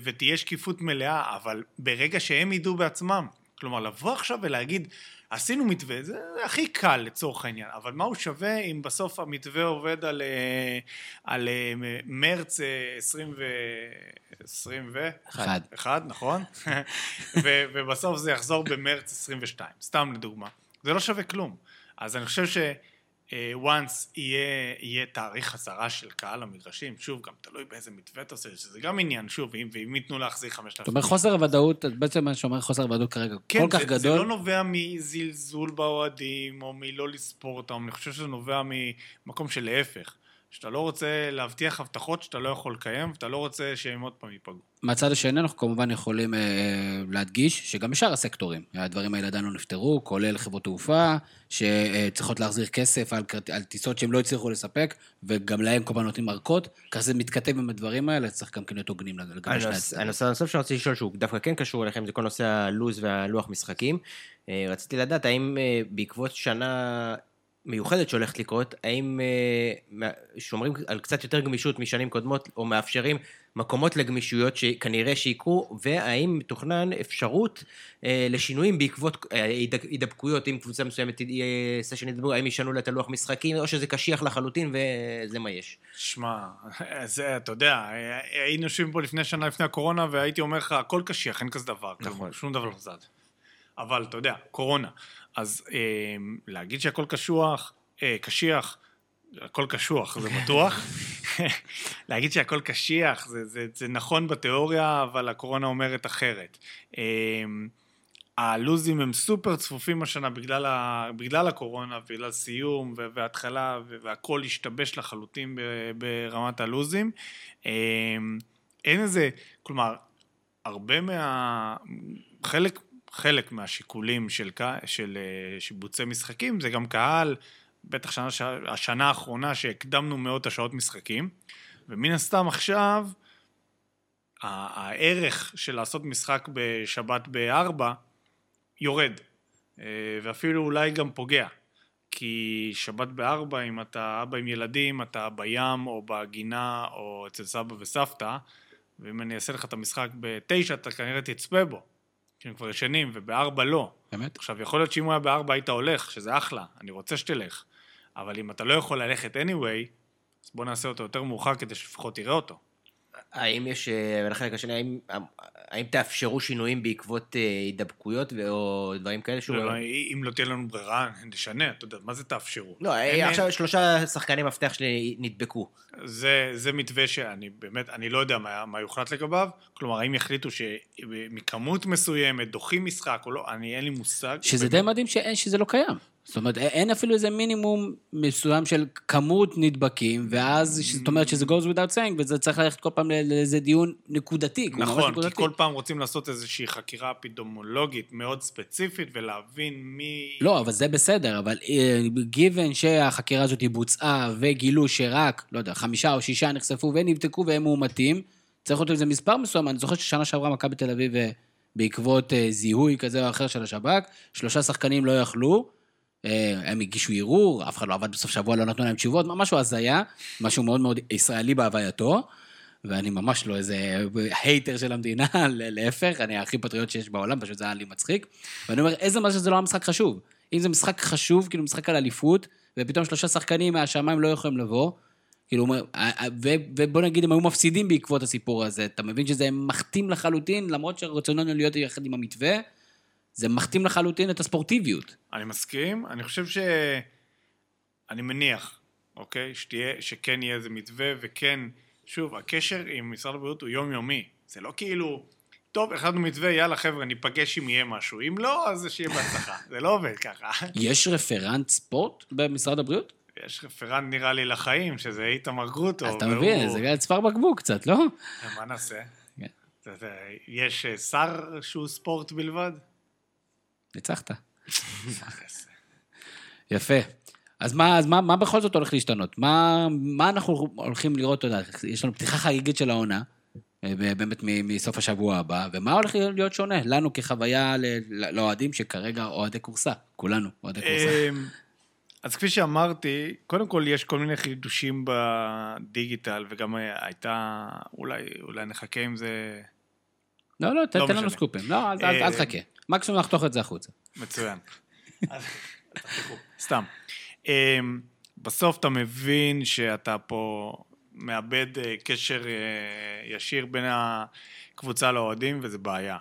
ותהיה שקיפות מלאה, אבל ברגע שהם ידעו בעצמם, כלומר, לבוא עכשיו ולהגיד, עשינו מתווה, זה הכי קל לצורך העניין, אבל מה הוא שווה אם בסוף המתווה עובד על, אה, על אה, מרץ אה, 20 ו... 20 ו... אחד. אחד, נכון? ו- ובסוף זה יחזור במרץ 22, סתם לדוגמה. זה לא שווה כלום. אז אני חושב ש... אה, once יהיה, יהיה תאריך חזרה של קהל למגרשים, שוב, גם תלוי באיזה מתווה אתה עושה, שזה גם עניין, שוב, אם, ואם ייתנו להחזיר 5,000. זאת אומרת, חוסר הוודאות, בעצם מה שאומר חוסר הוודאות כרגע כן, כל כך זה, גדול. זה לא נובע מזלזול באוהדים, או מלא לספור אותם, אני חושב שזה נובע ממקום של להפך. שאתה לא רוצה להבטיח הבטחות שאתה לא יכול לקיים, ואתה לא רוצה שהם עוד פעם ייפגעו. מהצד השני, אנחנו כמובן יכולים אה, להדגיש שגם בשאר הסקטורים, הדברים האלה עדיין לא נפתרו, כולל חברות תעופה, שצריכות להחזיר כסף על, על טיסות שהם לא הצליחו לספק, וגם להם כל פעם נותנים ארכות, ככה זה מתכתב עם הדברים האלה, צריך גם כן להיות הוגנים לגבי שני הצדדים. הנושא הנוסף שאני רוצה לשאול, שהוא דווקא כן קשור אליכם, זה כל נושא הלו"ז והלוח משחקים. אה, רציתי לדעת, האם אה, בעקבות שנה מיוחדת שהולכת לקרות, האם אה, שומרים על קצת יותר גמישות משנים קודמות, או מאפשרים מקומות לגמישויות שכנראה שיקרו, והאם מתוכנן אפשרות אה, לשינויים בעקבות אה, הידבקויות, אם קבוצה מסוימת סשן ידברו, האם ישנו לה את הלוח משחקים, או שזה קשיח לחלוטין וזה מה יש. שמע, זה, אתה יודע, היינו יושבים פה לפני שנה לפני הקורונה, והייתי אומר לך, הכל קשיח, אין כזה דבר. נכון. כלום, שום דבר לא זז. אבל אתה יודע, קורונה. אז אה, להגיד שהכל קשוח, אה, קשיח, הכל קשוח, זה בטוח. להגיד שהכל קשיח, זה, זה, זה נכון בתיאוריה, אבל הקורונה אומרת אחרת. אה, הלוזים הם סופר צפופים השנה בגלל, ה, בגלל הקורונה, בגלל סיום והתחלה, והכל השתבש לחלוטין ברמת הלוזים. אה, אין איזה, כלומר, הרבה מה... חלק חלק מהשיקולים של, של אה, שיבוצי משחקים זה גם קהל, בטח שנה, השנה האחרונה שהקדמנו מאוד את השעות משחקים, ומן הסתם עכשיו הערך של לעשות משחק בשבת בארבע יורד, אה, ואפילו אולי גם פוגע. כי שבת בארבע, אם אתה אבא עם ילדים, אתה בים או בגינה או אצל סבא וסבתא, ואם אני אעשה לך את המשחק בתשע, אתה כנראה תצפה בו, כי הם כבר ישנים, ובארבע לא. באמת? עכשיו, יכול להיות שאם הוא היה בארבע היית הולך, שזה אחלה, אני רוצה שתלך. אבל אם אתה לא יכול ללכת anyway, אז בוא נעשה אותו יותר מאוחר כדי שלפחות תראה אותו. האם יש, אה, ולחלק השני, האם, האם תאפשרו שינויים בעקבות אה, הידבקויות או דברים כאלה? שהוא... לא, אם לא תהיה לנו ברירה, נשנה, אתה יודע, מה זה תאפשרו? לא, אין- עכשיו שלושה שחקני מפתח שלי נדבקו. זה, זה מתווה שאני באמת, אני לא יודע מה, מה יוחלט לגביו. כלומר, האם יחליטו שמכמות מסוימת דוחים משחק או לא, אני אין לי מושג. שזה די מדהים שאין, שזה לא קיים. זאת אומרת, אין אפילו איזה מינימום מסוים של כמות נדבקים, ואז, זאת אומרת שזה goes without saying, וזה צריך ללכת כל פעם לאיזה דיון נקודתי. נכון, כי נקודתי. כל פעם רוצים לעשות איזושהי חקירה אפידמולוגית מאוד ספציפית ולהבין מי... לא, אבל זה בסדר, אבל גיוון שהחקירה הזאת בוצעה וגילו שרק, לא יודע, חמישה או שישה נחשפו ונבדקו והם מאומתים, צריך להיות איזה מספר מסוים. אני זוכר ששנה שעברה מכבי תל אביב, אה, בעקבות אה, זיהוי כזה או אחר של השב"כ, שלושה שחקנים לא יכלו, אה, הם הגישו ערעור, אף אחד לא עבד בסוף שבוע, לא נתנו להם תשובות, משהו הזיה, משהו מאוד מאוד ישראלי בהווייתו. ואני ממש לא איזה הייטר של המדינה, להפך, אני הכי פטריוט שיש בעולם, פשוט זה היה לי מצחיק. ואני אומר, איזה מזל שזה לא היה משחק חשוב. אם זה משחק חשוב, כאילו משחק על אליפות, ופתאום שלושה שחקנים מהשמיים לא יכולים לבוא, כאילו, אומר, ו- ובוא נגיד, הם היו מפסידים בעקבות הסיפור הזה. אתה מבין שזה מחתים לחלוטין, למרות שרצוננו להיות יחד עם המתווה, זה מחתים לחלוטין את הספורטיביות. אני מסכים, אני חושב ש... אני מניח, אוקיי? שתהיה, שכן יהיה איזה מתווה, וכן, שוב, הקשר עם משרד הבריאות הוא יומיומי. זה לא כאילו, טוב, החלטנו מתווה, יאללה חבר'ה, ניפגש אם יהיה משהו. אם לא, אז שיהיה בהצלחה. זה לא עובד ככה. יש רפרנט ספורט במשרד הבריאות? יש רפרנט נראה לי לחיים, שזה איתמר גרוטו. אז אתה מבין, זה צוואר בקבוק קצת, לא? מה נעשה? כן. יש אה, שר שהוא ספורט בלבד? ניצחת. יפה. אז מה, אז מה, מה בכל זאת הולך להשתנות? מה, מה אנחנו הולכים לראות, אתה יודע, יש לנו פתיחה חגיגית של העונה, אה, באמת מסוף השבוע הבא, ומה הולך להיות שונה? לנו כחוויה לאוהדים שכרגע אוהדי כורסה, כולנו אוהדי כורסה. אמ, אז כפי שאמרתי, קודם כל יש כל מיני חידושים בדיגיטל, וגם אה, הייתה, אולי, אולי נחכה עם זה לא, לא, לא תן לנו. סקופים. לא, אז אל אה, אל תחכה. מקסימום נחתוך את זה החוצה. מצוין. סתם. אמ, בסוף אתה מבין שאתה פה מאבד אה, קשר אה, ישיר בין הקבוצה לאוהדים, וזה בעיה.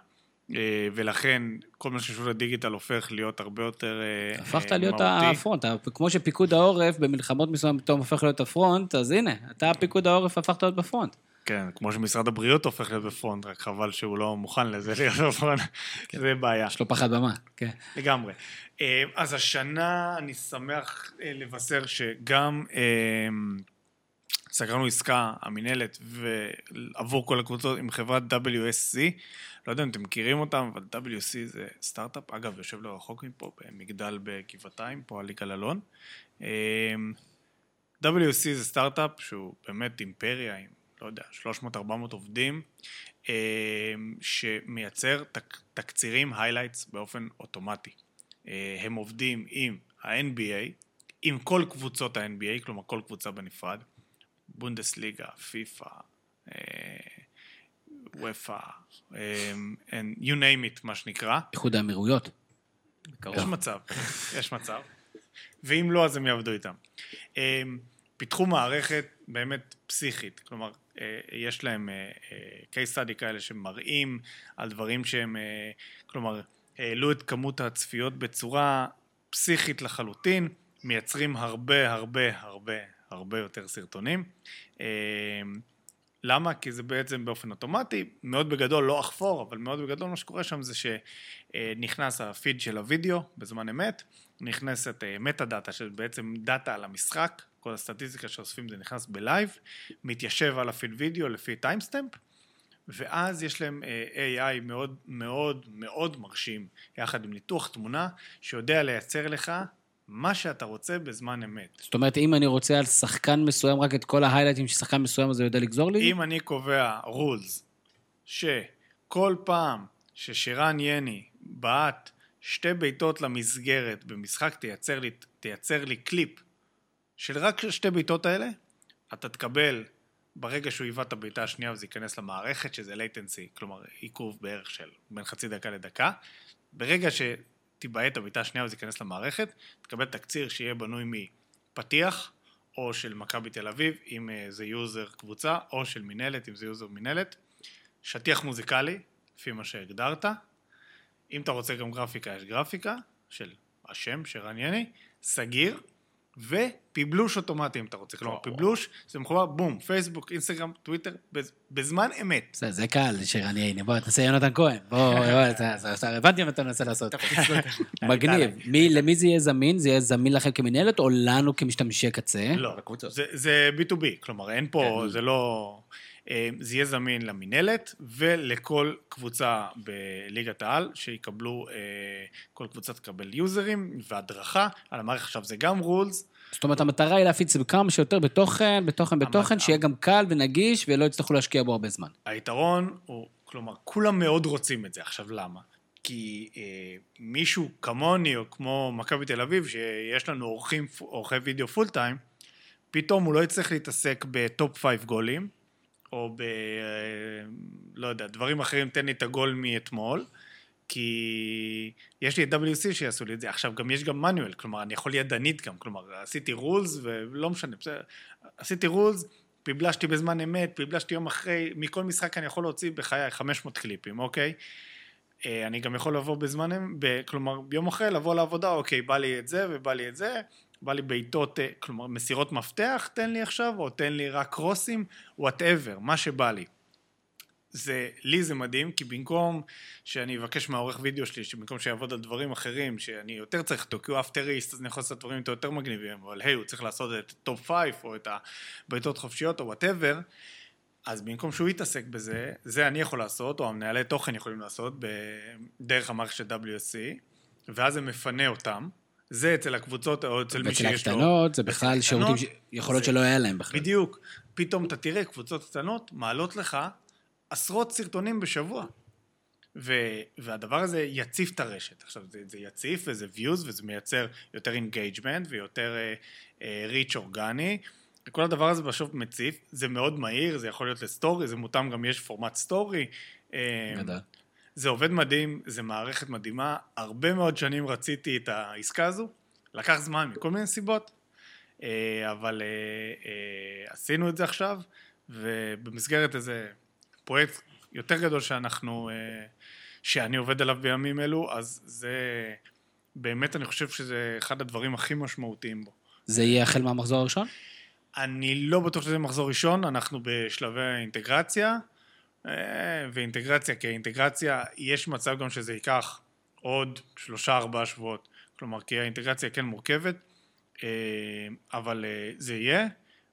אה, ולכן כל מה שקשור לדיגיטל הופך להיות הרבה יותר אה, הפכת להיות מהותי. הפרונט, כמו שפיקוד העורף במלחמות מסוימות פתאום הופך להיות הפרונט, אז הנה, אתה פיקוד העורף הפכת להיות בפרונט. כן, כמו שמשרד הבריאות הופך להיות בפרונט, רק חבל שהוא לא מוכן לזה להיות בפרונט, זה בעיה. יש לו פחד במה, כן. לגמרי. אה, אז השנה אני שמח אה, לבשר שגם אה, סגרנו עסקה, המינהלת, ועבור כל הקבוצות עם חברת WSC. לא יודע אם אתם מכירים אותם, אבל WSC זה סטארט-אפ, אגב, יושב לא רחוק מפה, במגדל בגבעתיים, פה על יגאל אלון. WSC זה סטארט-אפ שהוא באמת אימפריה עם, לא יודע, 300-400 עובדים, אה, שמייצר תק, תקצירים, highlights, באופן אוטומטי. אה, הם עובדים עם ה-NBA, עם כל קבוצות ה-NBA, כלומר כל קבוצה בנפרד, בונדסליגה, פיפא, וופא, אה, and you name it, מה שנקרא. איחוד האמירויות. יש. מצב, יש מצב. ואם לא, אז הם יעבדו איתם. פיתחו מערכת באמת פסיכית, כלומר, יש להם אה, אה, case study כאלה שמראים על דברים שהם, אה, כלומר, העלו את כמות הצפיות בצורה פסיכית לחלוטין, מייצרים הרבה הרבה הרבה הרבה יותר סרטונים. אה, למה? כי זה בעצם באופן אוטומטי, מאוד בגדול, לא אחפור, אבל מאוד בגדול מה שקורה שם זה שנכנס הפיד של הוידאו בזמן אמת, נכנסת metadata, שזה בעצם דאטה על המשחק, כל הסטטיסטיקה שאוספים זה נכנס ב live, מתיישב על הפיד וידאו לפי timestamp, ואז יש להם אה, AI מאוד מאוד מאוד מרשים, יחד עם ניתוח תמונה, שיודע לייצר לך מה שאתה רוצה בזמן אמת. זאת אומרת, אם אני רוצה על שחקן מסוים, רק את כל ההיילייטים של שחקן מסוים, אז הוא יודע לגזור לי? אם אני קובע rules, שכל פעם ששרן ייני בעט שתי בעיטות למסגרת במשחק, תייצר לי, תייצר לי קליפ של רק שתי בעיטות האלה, אתה תקבל ברגע שהוא היווה את הבעיטה השנייה וזה ייכנס למערכת, שזה latency, כלומר עיכוב בערך של בין חצי דקה לדקה, ברגע שתיבעט הבעיטה השנייה וזה ייכנס למערכת, תקבל תקציר שיהיה בנוי מפתיח, או של מכבי תל אביב, אם אה, זה user קבוצה, או של מינהלת, אם זה user מינהלת, שטיח מוזיקלי, לפי מה שהגדרת, אם אתה רוצה גם גרפיקה, יש גרפיקה של השם, שרן יני, סגיר, ופיבלוש אוטומטי אם אתה רוצה. כלומר, פיבלוש זה מחובר, בום, פייסבוק, אינסטגרם, טוויטר, בז- בזמן אמת. זה קל, שרן ייני. בוא, תעשה יונתן כהן. בוא, אתה- הבנתי מה אתה מנסה לעשות. מגניב. מי- למי זה יהיה זמין? זה יהיה זמין לכם כמנהלת, או לנו כמשתמשי קצה? לא, זה B2B, כלומר אין פה, כן. זה לא... אה, זה יהיה זמין למינהלת ולכל קבוצה בליגת העל שיקבלו, אה, כל קבוצה תקבל יוזרים והדרכה על המערכת. עכשיו זה גם רולס, זאת אומרת, המטרה היא להפיץ כמה שיותר בתוכן, בתוכן, בתוכן, שיהיה גם קל ונגיש, ולא יצטרכו להשקיע בו הרבה זמן. היתרון הוא, כלומר, כולם מאוד רוצים את זה. עכשיו, למה? כי אה, מישהו כמוני, או כמו מכבי תל אביב, שיש לנו עורכים, עורכי וידאו פול טיים, פתאום הוא לא יצטרך להתעסק ב top five גולים, או ב... אה, לא יודע, דברים אחרים, תן לי את הגול מאתמול, כי יש לי את WSC שיעשו לי את זה. עכשיו, גם יש גם manual, כלומר, אני יכול ידנית גם, כלומר, עשיתי rules, ולא משנה, בסדר, עשיתי rules, פיבלשתי בזמן אמת, פיבלשתי יום אחרי, מכל משחק אני יכול להוציא בחיי 500 קליפים, אוקיי? אה, אני גם יכול לבוא בזמן, כלומר, ביום אחרי לבוא לעבודה, אוקיי, בא לי את זה ובא לי את זה, בא לי בעיטות, אה, כלומר, מסירות מפתח, תן לי עכשיו, או תן לי רק קרוסים, whatever, מה שבא לי. זה, לי זה מדהים, כי במקום שאני אבקש מהעורך וידאו שלי, שבמקום שיעבוד על דברים אחרים, שאני יותר צריך אותו, כי הוא אפטריסט, אז אני יכול לעשות דברים יותר מגניבים, אבל היי, הוא צריך לעשות את top five, או את הבעיטות חופשיות, או whatever, אז במקום שהוא יתעסק בזה, זה אני יכול לעשות, או המנהלי תוכן יכולים לעשות, דרך המערכת של WSC, ואז זה מפנה אותם. זה אצל הקבוצות, או אצל מי שיש לו... הקטנות, זה אצל בכלל שירותים שיכול להיות שלא היה להם בכלל. בדיוק. פתאום אתה תראה קבוצות קטנות מעלות לך עשרות סרטונים בשבוע. ו, והדבר הזה יציף את הרשת. עכשיו, זה, זה יציף וזה views וזה מייצר יותר engagement ויותר uh, uh, reach אורגני. וכל הדבר הזה בסוף מציף, זה מאוד מהיר, זה יכול להיות לסטורי, זה מותאם גם יש פורמט סטורי. אה, גדול. זה עובד מדהים, זה מערכת מדהימה. הרבה מאוד שנים רציתי את העסקה הזו, לקח זמן מכל מיני סיבות, אה, אבל אה, אה, עשינו את זה עכשיו, ובמסגרת איזה פרויקט יותר גדול שאנחנו, שאני עובד עליו בימים אלו, אז זה באמת, אני חושב שזה אחד הדברים הכי משמעותיים בו. זה יהיה החל מהמחזור הראשון? אני לא בטוח שזה מחזור ראשון, אנחנו בשלבי האינטגרציה, ואינטגרציה כאינטגרציה, יש מצב גם שזה ייקח עוד שלושה ארבעה שבועות, כלומר, כי האינטגרציה כן מורכבת, אה, אבל אה, זה יהיה,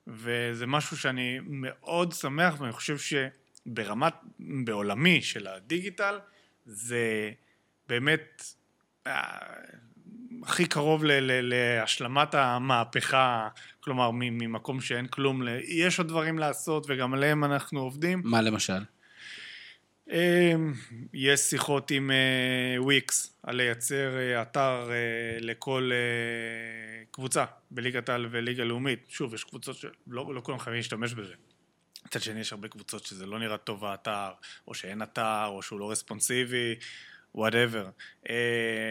וזה משהו שאני מאוד שמח, ואני חושב שברמת, בעולמי של הדיגיטל, זה באמת אה, הכי קרוב ל- ל- להשלמת המהפכה, כלומר, ממקום שאין כלום, ל- יש עוד דברים לעשות וגם עליהם אנחנו עובדים. מה למשל? אה, יש שיחות עם אה, וויקס על לייצר אה, אתר אה, לכל קבוצה בליגת העל וליגה לאומית. שוב, יש קבוצות שלא לא כולם חייבים להשתמש בזה. מצד שני, יש הרבה קבוצות שזה לא נראה טוב האתר, או שאין אתר, או שהוא לא רספונסיבי, whatever.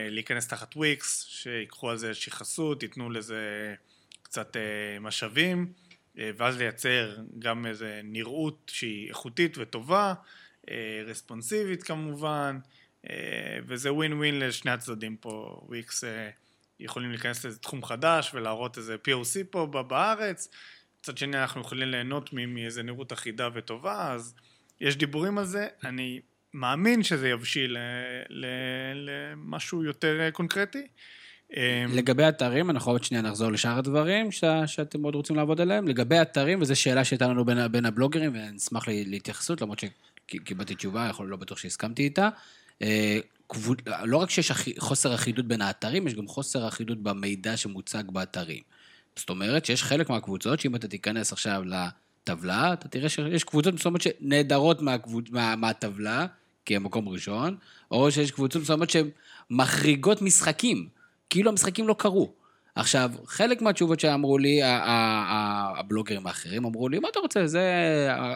להיכנס תחת וויקס, שיקחו על זה איזושהי חסות, ייתנו לזה קצת משאבים, ואז לייצר גם איזו נראות שהיא איכותית וטובה, רספונסיבית כמובן, אה, וזה ווין ווין לשני הצדדים פה. וויקס אה, יכולים להיכנס לאיזה תחום חדש ולהראות איזה POC פה בארץ. מצד שני אנחנו יכולים ליהנות מאיזה נראות אחידה וטובה, אז יש דיבורים על זה. אני מאמין שזה יבשיל למשהו יותר אה, קונקרטי. אה, לגבי אתרים, אנחנו עוד שנייה נחזור לשאר הדברים ש... שאתם מאוד רוצים לעבוד עליהם. לגבי אתרים, וזו שאלה שהייתה לנו בין, בין הבלוגרים, ונשמח להתייחסות, למרות כי- קיבלתי תשובה, יכול לא בטוח שהסכמתי איתה. אה, לא רק שיש חוסר אחידות בין האתרים, יש גם חוסר אחידות במידע שמוצג באתרים. זאת אומרת שיש חלק מהקבוצות, שאם אתה תיכנס עכשיו לטבלה, אתה תראה שיש קבוצות מסוימות שנעדרות מהקבוצ... מה... מהטבלה, כי הם מקום ראשון, או שיש קבוצות מסוימות שהן מחריגות משחקים, כאילו המשחקים לא קרו. עכשיו, חלק מהתשובות שאמרו לי, הבלוגרים האחרים אמרו לי, מה אתה רוצה, זה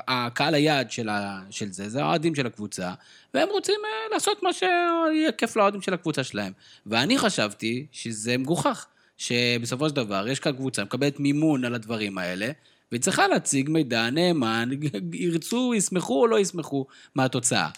הקהל היעד של, של זה, זה האוהדים של הקבוצה, והם רוצים אה, לעשות מה שיהיה כיף לאוהדים של הקבוצה שלהם. ואני חשבתי שזה מגוחך, שבסופו של דבר יש כאן קבוצה, מקבלת מימון על הדברים האלה, והיא צריכה להציג מידע נאמן, ירצו, ישמחו או לא ישמחו מהתוצאה.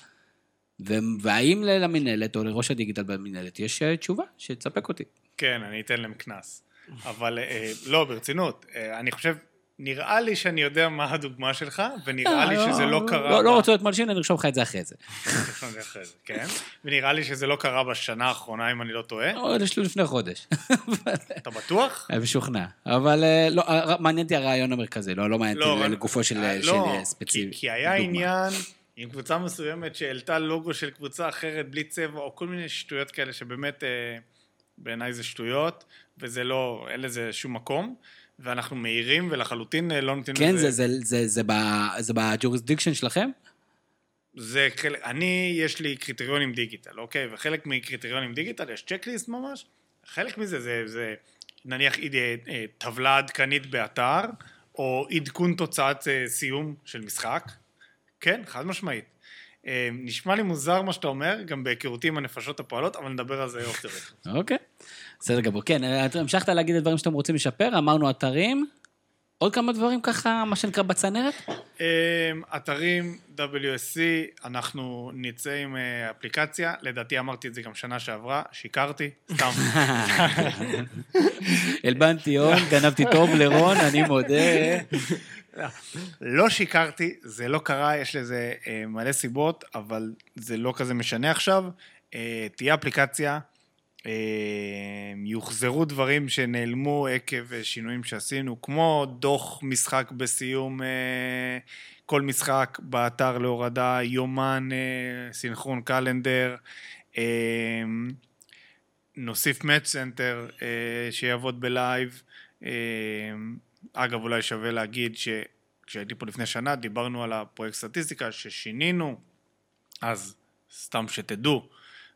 והאם למינהלת או לראש הדיגיטל במינהלת יש אה, תשובה שתספק אותי? כן, אני אתן להם קנס. אבל אה, לא, ברצינות, אה, אני חושב, נראה לי שאני יודע מה הדוגמה שלך, ונראה לי שזה לא קרה... לא, ב- לא רוצה להיות מלשין, אני ארשום לך את זה אחרי זה. כן? ונראה לי שזה לא קרה בשנה האחרונה, אם אני לא טועה. או יש לי לפני חודש. אתה בטוח? אני משוכנע. אבל אה, לא, אה, מעניין אותי הרעיון המרכזי, לא לא מעניין לא, אותי לגופו של אה, של, לא, אה, ספציפי. כי- היה. עניין עם קבוצה מסוימת שהעלתה לוגו של קבוצה אחרת בלי צבע, או כל מיני שטויות כאלה שבאמת אה, בעיניי זה שטויות, וזה לא, אין לזה שום מקום, ואנחנו מעירים ולחלוטין אה, לא נותנים כן, לזה... זה- זה- זה- זה ב- זה ב jurisdiction שלכם? זה חלק, אני, יש לי קריטריונים דיגיטל, אוקיי? וחלק מקריטריונים דיגיטל, יש checklist ממש. חלק מזה זה, זה נניח אה, טבלה עדכנית באתר, או עדכון תוצאת אה, סיום של משחק. כן, חד משמעית. נשמע לי מוזר מה שאתה אומר, גם בהיכרותי עם הנפשות הפועלות, אבל נדבר על זה דה אוקיי. בסדר גמור. כן, אה, אתה המשכת להגיד את הדברים שאתם רוצים לשפר, אמרנו אתרים. עוד כמה דברים ככה, מה שנקרא בצנרת? אמ, אתרים WSC, אנחנו נצא עם אה, אפליקציה, לדעתי אמרתי את זה גם שנה שעברה, שיקרתי, סתם. הלבנתי הון, גנבתי טוב לרון, אני מודה. לא שיקרתי, זה לא קרה, יש לזה אה, מלא סיבות, אבל זה לא כזה משנה עכשיו. תהיה אפליקציה, יוחזרו דברים שנעלמו עקב אה, שינויים שעשינו, כמו דוח משחק בסיום אה, כל משחק באתר להורדה, יומן, אה, סינכרון קלנדר. אה, נוסיף match center אה, שיעבוד ב live. אה, אגב, אולי שווה להגיד שכשהייתי פה לפני שנה, דיברנו על הפרויקט סטטיסטיקה ששינינו, אז סתם שתדעו,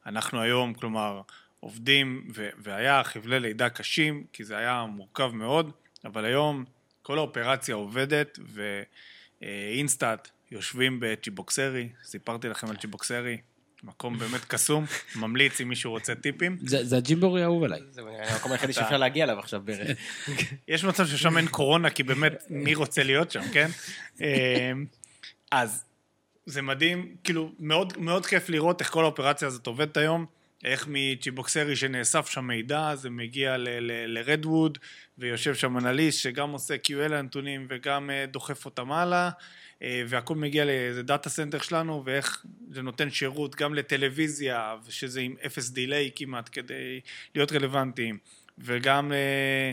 אנחנו היום, כלומר, עובדים, ו- והיה חבלי לידה קשים, כי זה היה מורכב מאוד, אבל היום כל האופרציה עובדת, ו InStat יושבים בצ'יבוקסרי, סיפרתי לכם על צ'יבוקסרי, מקום באמת קסום, ממליץ אם מישהו רוצה טיפים. זה זה הג'ימבורי האהוב עליי. זה המקום היחידי שאפשר להגיע אליו עכשיו בערך. יש מצב ששם אין קורונה, כי באמת, מי רוצה להיות שם, כן? אה, אז זה מדהים, כאילו, מאוד, מאוד כיף לראות איך כל האופרציה הזאת עובדת היום, איך מצ'יבוקסרי שנאסף שם מידע, זה מגיע לרדווד, ויושב שם אנליסט שגם עושה QL לנתונים וגם אה, דוחף אותם הלאה, אה, והכל מגיע לאיזה data center שלנו, ואיך זה נותן שירות גם לטלוויזיה, ושזה עם אפס delay כמעט כדי להיות רלוונטיים. וגם אה,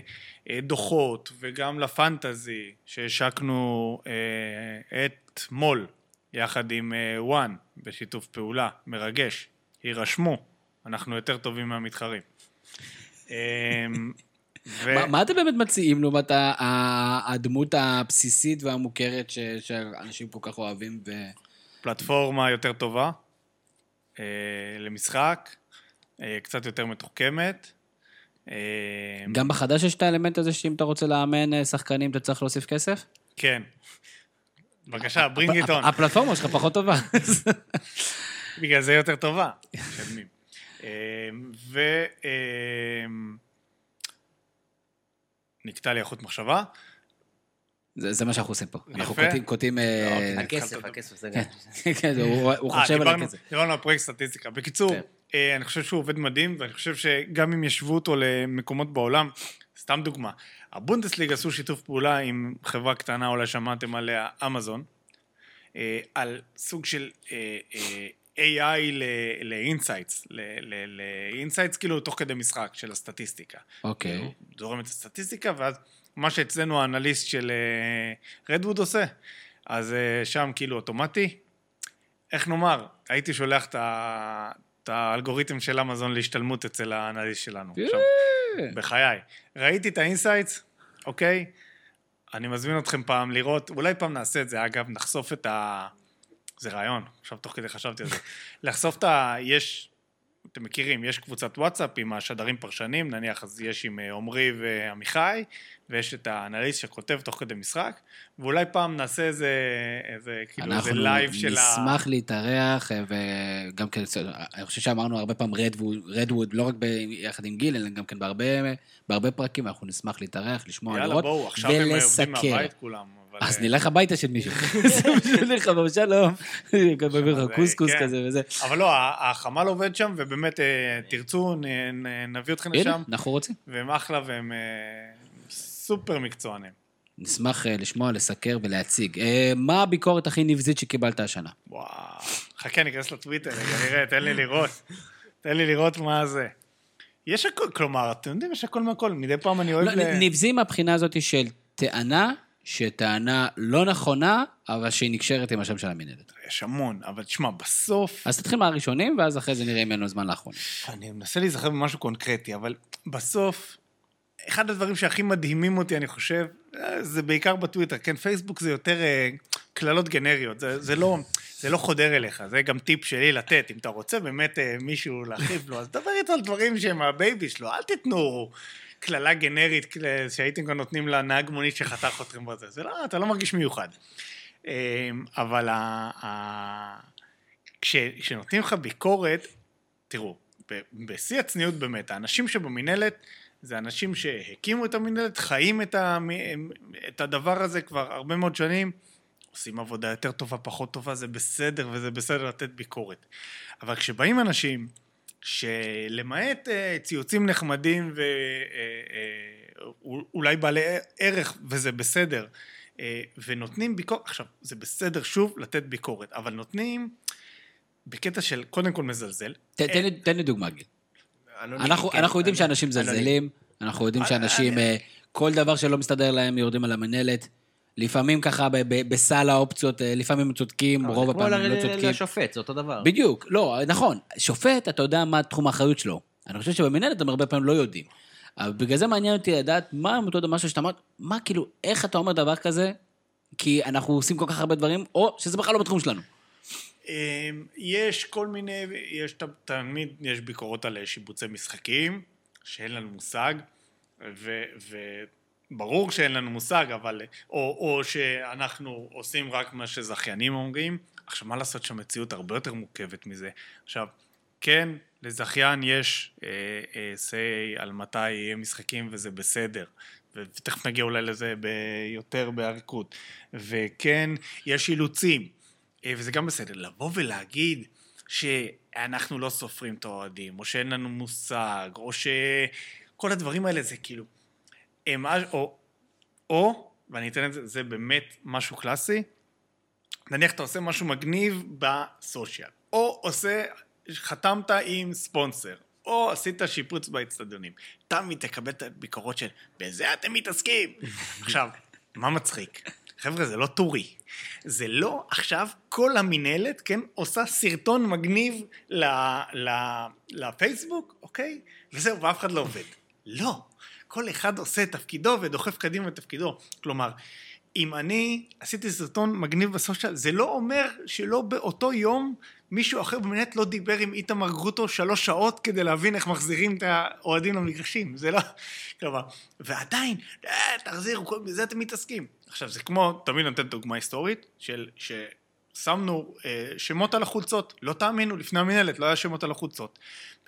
אה, דוחות, וגם ל fantasy, שהשקנו אה, אתמול, יחד עם אה, ONE, בשיתוף פעולה, מרגש. יירשמו, אנחנו יותר טובים מהמתחרים. אה, ו... מה- מה אתם באמת מציעים לעומת הדמות הבסיסית והמוכרת ש- שאנשים כל כך אוהבים? ו... פלטפורמה יותר טובה אה, למשחק, אה, קצת יותר מתוחכמת. אה, גם בחדש יש את האלמנט הזה שאם אתה רוצה לאמן אה, שחקנים אתה צריך להוסיף כסף? כן. בבקשה, ברינג איתון. הפלטפורמה שלך פחות טובה. בגלל זה יותר טובה. משלמים. אה, ו... אה, נקטע לי החוט מחשבה. זה זה מה שאנחנו עושים פה. אנחנו. קוטעים- קוטעים... אה, הכסף, התחלת הכסף, זה כן, גם. כן, הוא אה, חושב על הכסף. דיברנו על פרויקט סטטיסטיקה. בקיצור, כן. אה, אני חושב שהוא עובד מדהים, ואני חושב שגם אם ישבו אותו למקומות בעולם, סתם דוגמה, הבונדסליג עשו שיתוף פעולה עם חברה קטנה, אולי שמעתם עליה, אמזון, על סוג של AI ל insights, ל insights כאילו תוך כדי משחק של הסטטיסטיקה. אוקיי. הוא זורם את הסטטיסטיקה, ואז מה שאצלנו האנליסט של Redwood עושה, אז אה, שם כאילו אוטומטי. איך נאמר, הייתי שולח את ה- את האלגוריתם של אמזון להשתלמות אצל האנליסט שלנו. עכשיו, בחיי. ראיתי את ה insights, אוקיי? אני מזמין אתכם פעם לראות, אולי פעם נעשה את זה, אגב, נחשוף את ה... זה רעיון, עכשיו תוך כדי חשבתי על זה. לחשוף את ה... יש, אתם מכירים, יש קבוצת וואטסאפ עם השדרים פרשנים, נניח אז יש עם אה, עמרי ועמיחי, ויש את האנליסט שכותב תוך כדי משחק, ואולי פעם נעשה איזה, איזה כאילו, איזה אנחנו live של ה... נשמח להתארח, אה, וגם כן, אני חושב שאמרנו הרבה פעם reddwood, לא רק ביחד עם גיל, אלא גם כן בהרבה, בהרבה פרקים, אנחנו נשמח להתארח, לשמוע, יאללה, לראות, בואו, עכשיו הם עובדים ולסקר. מהבית כולם. אז אה, נלך הביתה של מישהו. נלך לו שלום, מביא לך זה- קוסקוס כן. כזה וזה. אבל לא, החמ"ל עובד שם, ובאמת, אה, תרצו, נביא אתכם לשם, אנחנו רוצים. והם אחלה והם אה, סופר מקצוענים. נשמח לשמוע, לסקר ולהציג. מה הביקורת הכי נבזית שקיבלת השנה? וואו, חכה, אני אכנס לטוויטר, נראה, תן לי לראות. תן לי לראות מה זה. יש הכל, כלומר, אתם יודעים, יש הכל מהכל, מדי פעם אני אוהב לא. נבזי מהבחינה הזאת של טענה, שטענה לא נכונה, אבל שהיא נקשרת עם השם של המנהלת. יש המון, אבל תשמע, בסוף... אז תתחיל מהראשונים, ואז אחרי זה נראה אם אין לנו זמן לאחרונים. אני מנסה להיזכר במשהו קונקרטי, אבל בסוף, אחד הדברים שהכי מדהימים אותי, אני חושב, אה, זה בעיקר בטוויטר, כן, פייסבוק זה יותר אה, קללות גנריות, זה, זה, לא, זה לא חודר אליך, זה גם טיפ שלי לתת, אם אתה רוצה באמת אה, מישהו להחליף לו, אז דבר איתו על דברים שהם ה baby שלו, אל תיתנו קללה גנרית כל- שהייתם גם נותנים לנהג מונית שחתך אתכם בזה, זה לא, אתה לא מרגיש מיוחד. אה, אבל ה, ה, כש, כשנותנים לך ביקורת, תראו, ב- בשיא הצניעות באמת, האנשים שבמינהלת זה אנשים שהקימו את המינהלת, חיים את, המ... את הדבר הזה כבר הרבה מאוד שנים, עושים עבודה יותר טובה, פחות טובה, זה בסדר, וזה בסדר לתת ביקורת. אבל כשבאים אנשים שלמעט אה, ציוצים נחמדים ואולי בעלי ערך, וזה בסדר, אה, ונותנים ביקורת, עכשיו, זה בסדר שוב לתת ביקורת, אבל נותנים בקטע של קודם כל מזלזל, ת- תן לי- תן לי דוגמה, גיל. אנחנו כן, אנחנו יודעים אלוני. שאנשים מזלזלים, אנחנו יודעים אני- שאנשים, אני- אה, כל דבר שלא מסתדר להם יורדים על המנהלת. לפעמים ככה ב- ב- בסל האופציות, אה, לפעמים הם צודקים, רוב זה כמו הפעמים לא ל- צודקים. לשופט, זה אותו דבר. בדיוק, לא, נכון. שופט, אתה יודע מה תחום האחריות שלו. אני חושב שבמנהלת הם הרבה פעמים לא יודעים. אבל בגלל זה מעניין אותי לדעת מה יודע, משהו שאתה אמרת, מה כאילו, איך אתה אומר דבר כזה, כי אנחנו עושים כל כך הרבה דברים, או שזה בכלל לא בתחום שלנו. אמ, יש כל מיני, יש תמיד, יש ביקורות על שיבוצי משחקים, שאין לנו מושג, ו, וברור שאין לנו מושג, אבל, או, או שאנחנו עושים רק מה שזכיינים אומרים. עכשיו, מה לעשות שהמציאות הרבה יותר מורכבת מזה. עכשיו, כן, לזכיין יש אה, אה, say על מתי יהיה משחקים וזה בסדר. ותכף נגיע אולי לזה ביותר באריכות. וכן, יש אילוצים. אה, וזה גם בסדר. לבוא ולהגיד שאנחנו לא סופרים את האוהדים, או שאין לנו מושג, או שכל הדברים האלה זה כאילו... הם, או, או, ואני אתן את זה, זה באמת משהו קלאסי, נניח אתה עושה משהו מגניב בסושיאל, או עושה, חתמת עם ספונסר, או עשית שיפוץ באצטדיונים. תמיד תקבל את הביקורות של, בזה אתם מתעסקים. עכשיו, מה מצחיק? חבר'ה, זה לא טורי. זה לא עכשיו כל המינהלת, כן, עושה סרטון מגניב ל, ל, לפייסבוק, אוקיי? וזהו, ואף אחד לא עובד. לא. כל אחד עושה את תפקידו ודוחף קדימה את תפקידו. כלומר, אם אני עשיתי סרטון מגניב בסושיאל, זה לא אומר שלא באותו יום מישהו אחר במנהלת לא דיבר עם איתמר גרוטו שלוש שעות כדי להבין איך מחזירים את האוהדים למגרשים. זה לא... כלומר, ועדיין, אה, תחזירו, בזה אתם מתעסקים. עכשיו, זה כמו, תמיד נותן דוגמה היסטורית, של... ש... שמנו אה, שמות על החולצות, לא תאמינו, לפני המנהלת לא היה שמות על החולצות.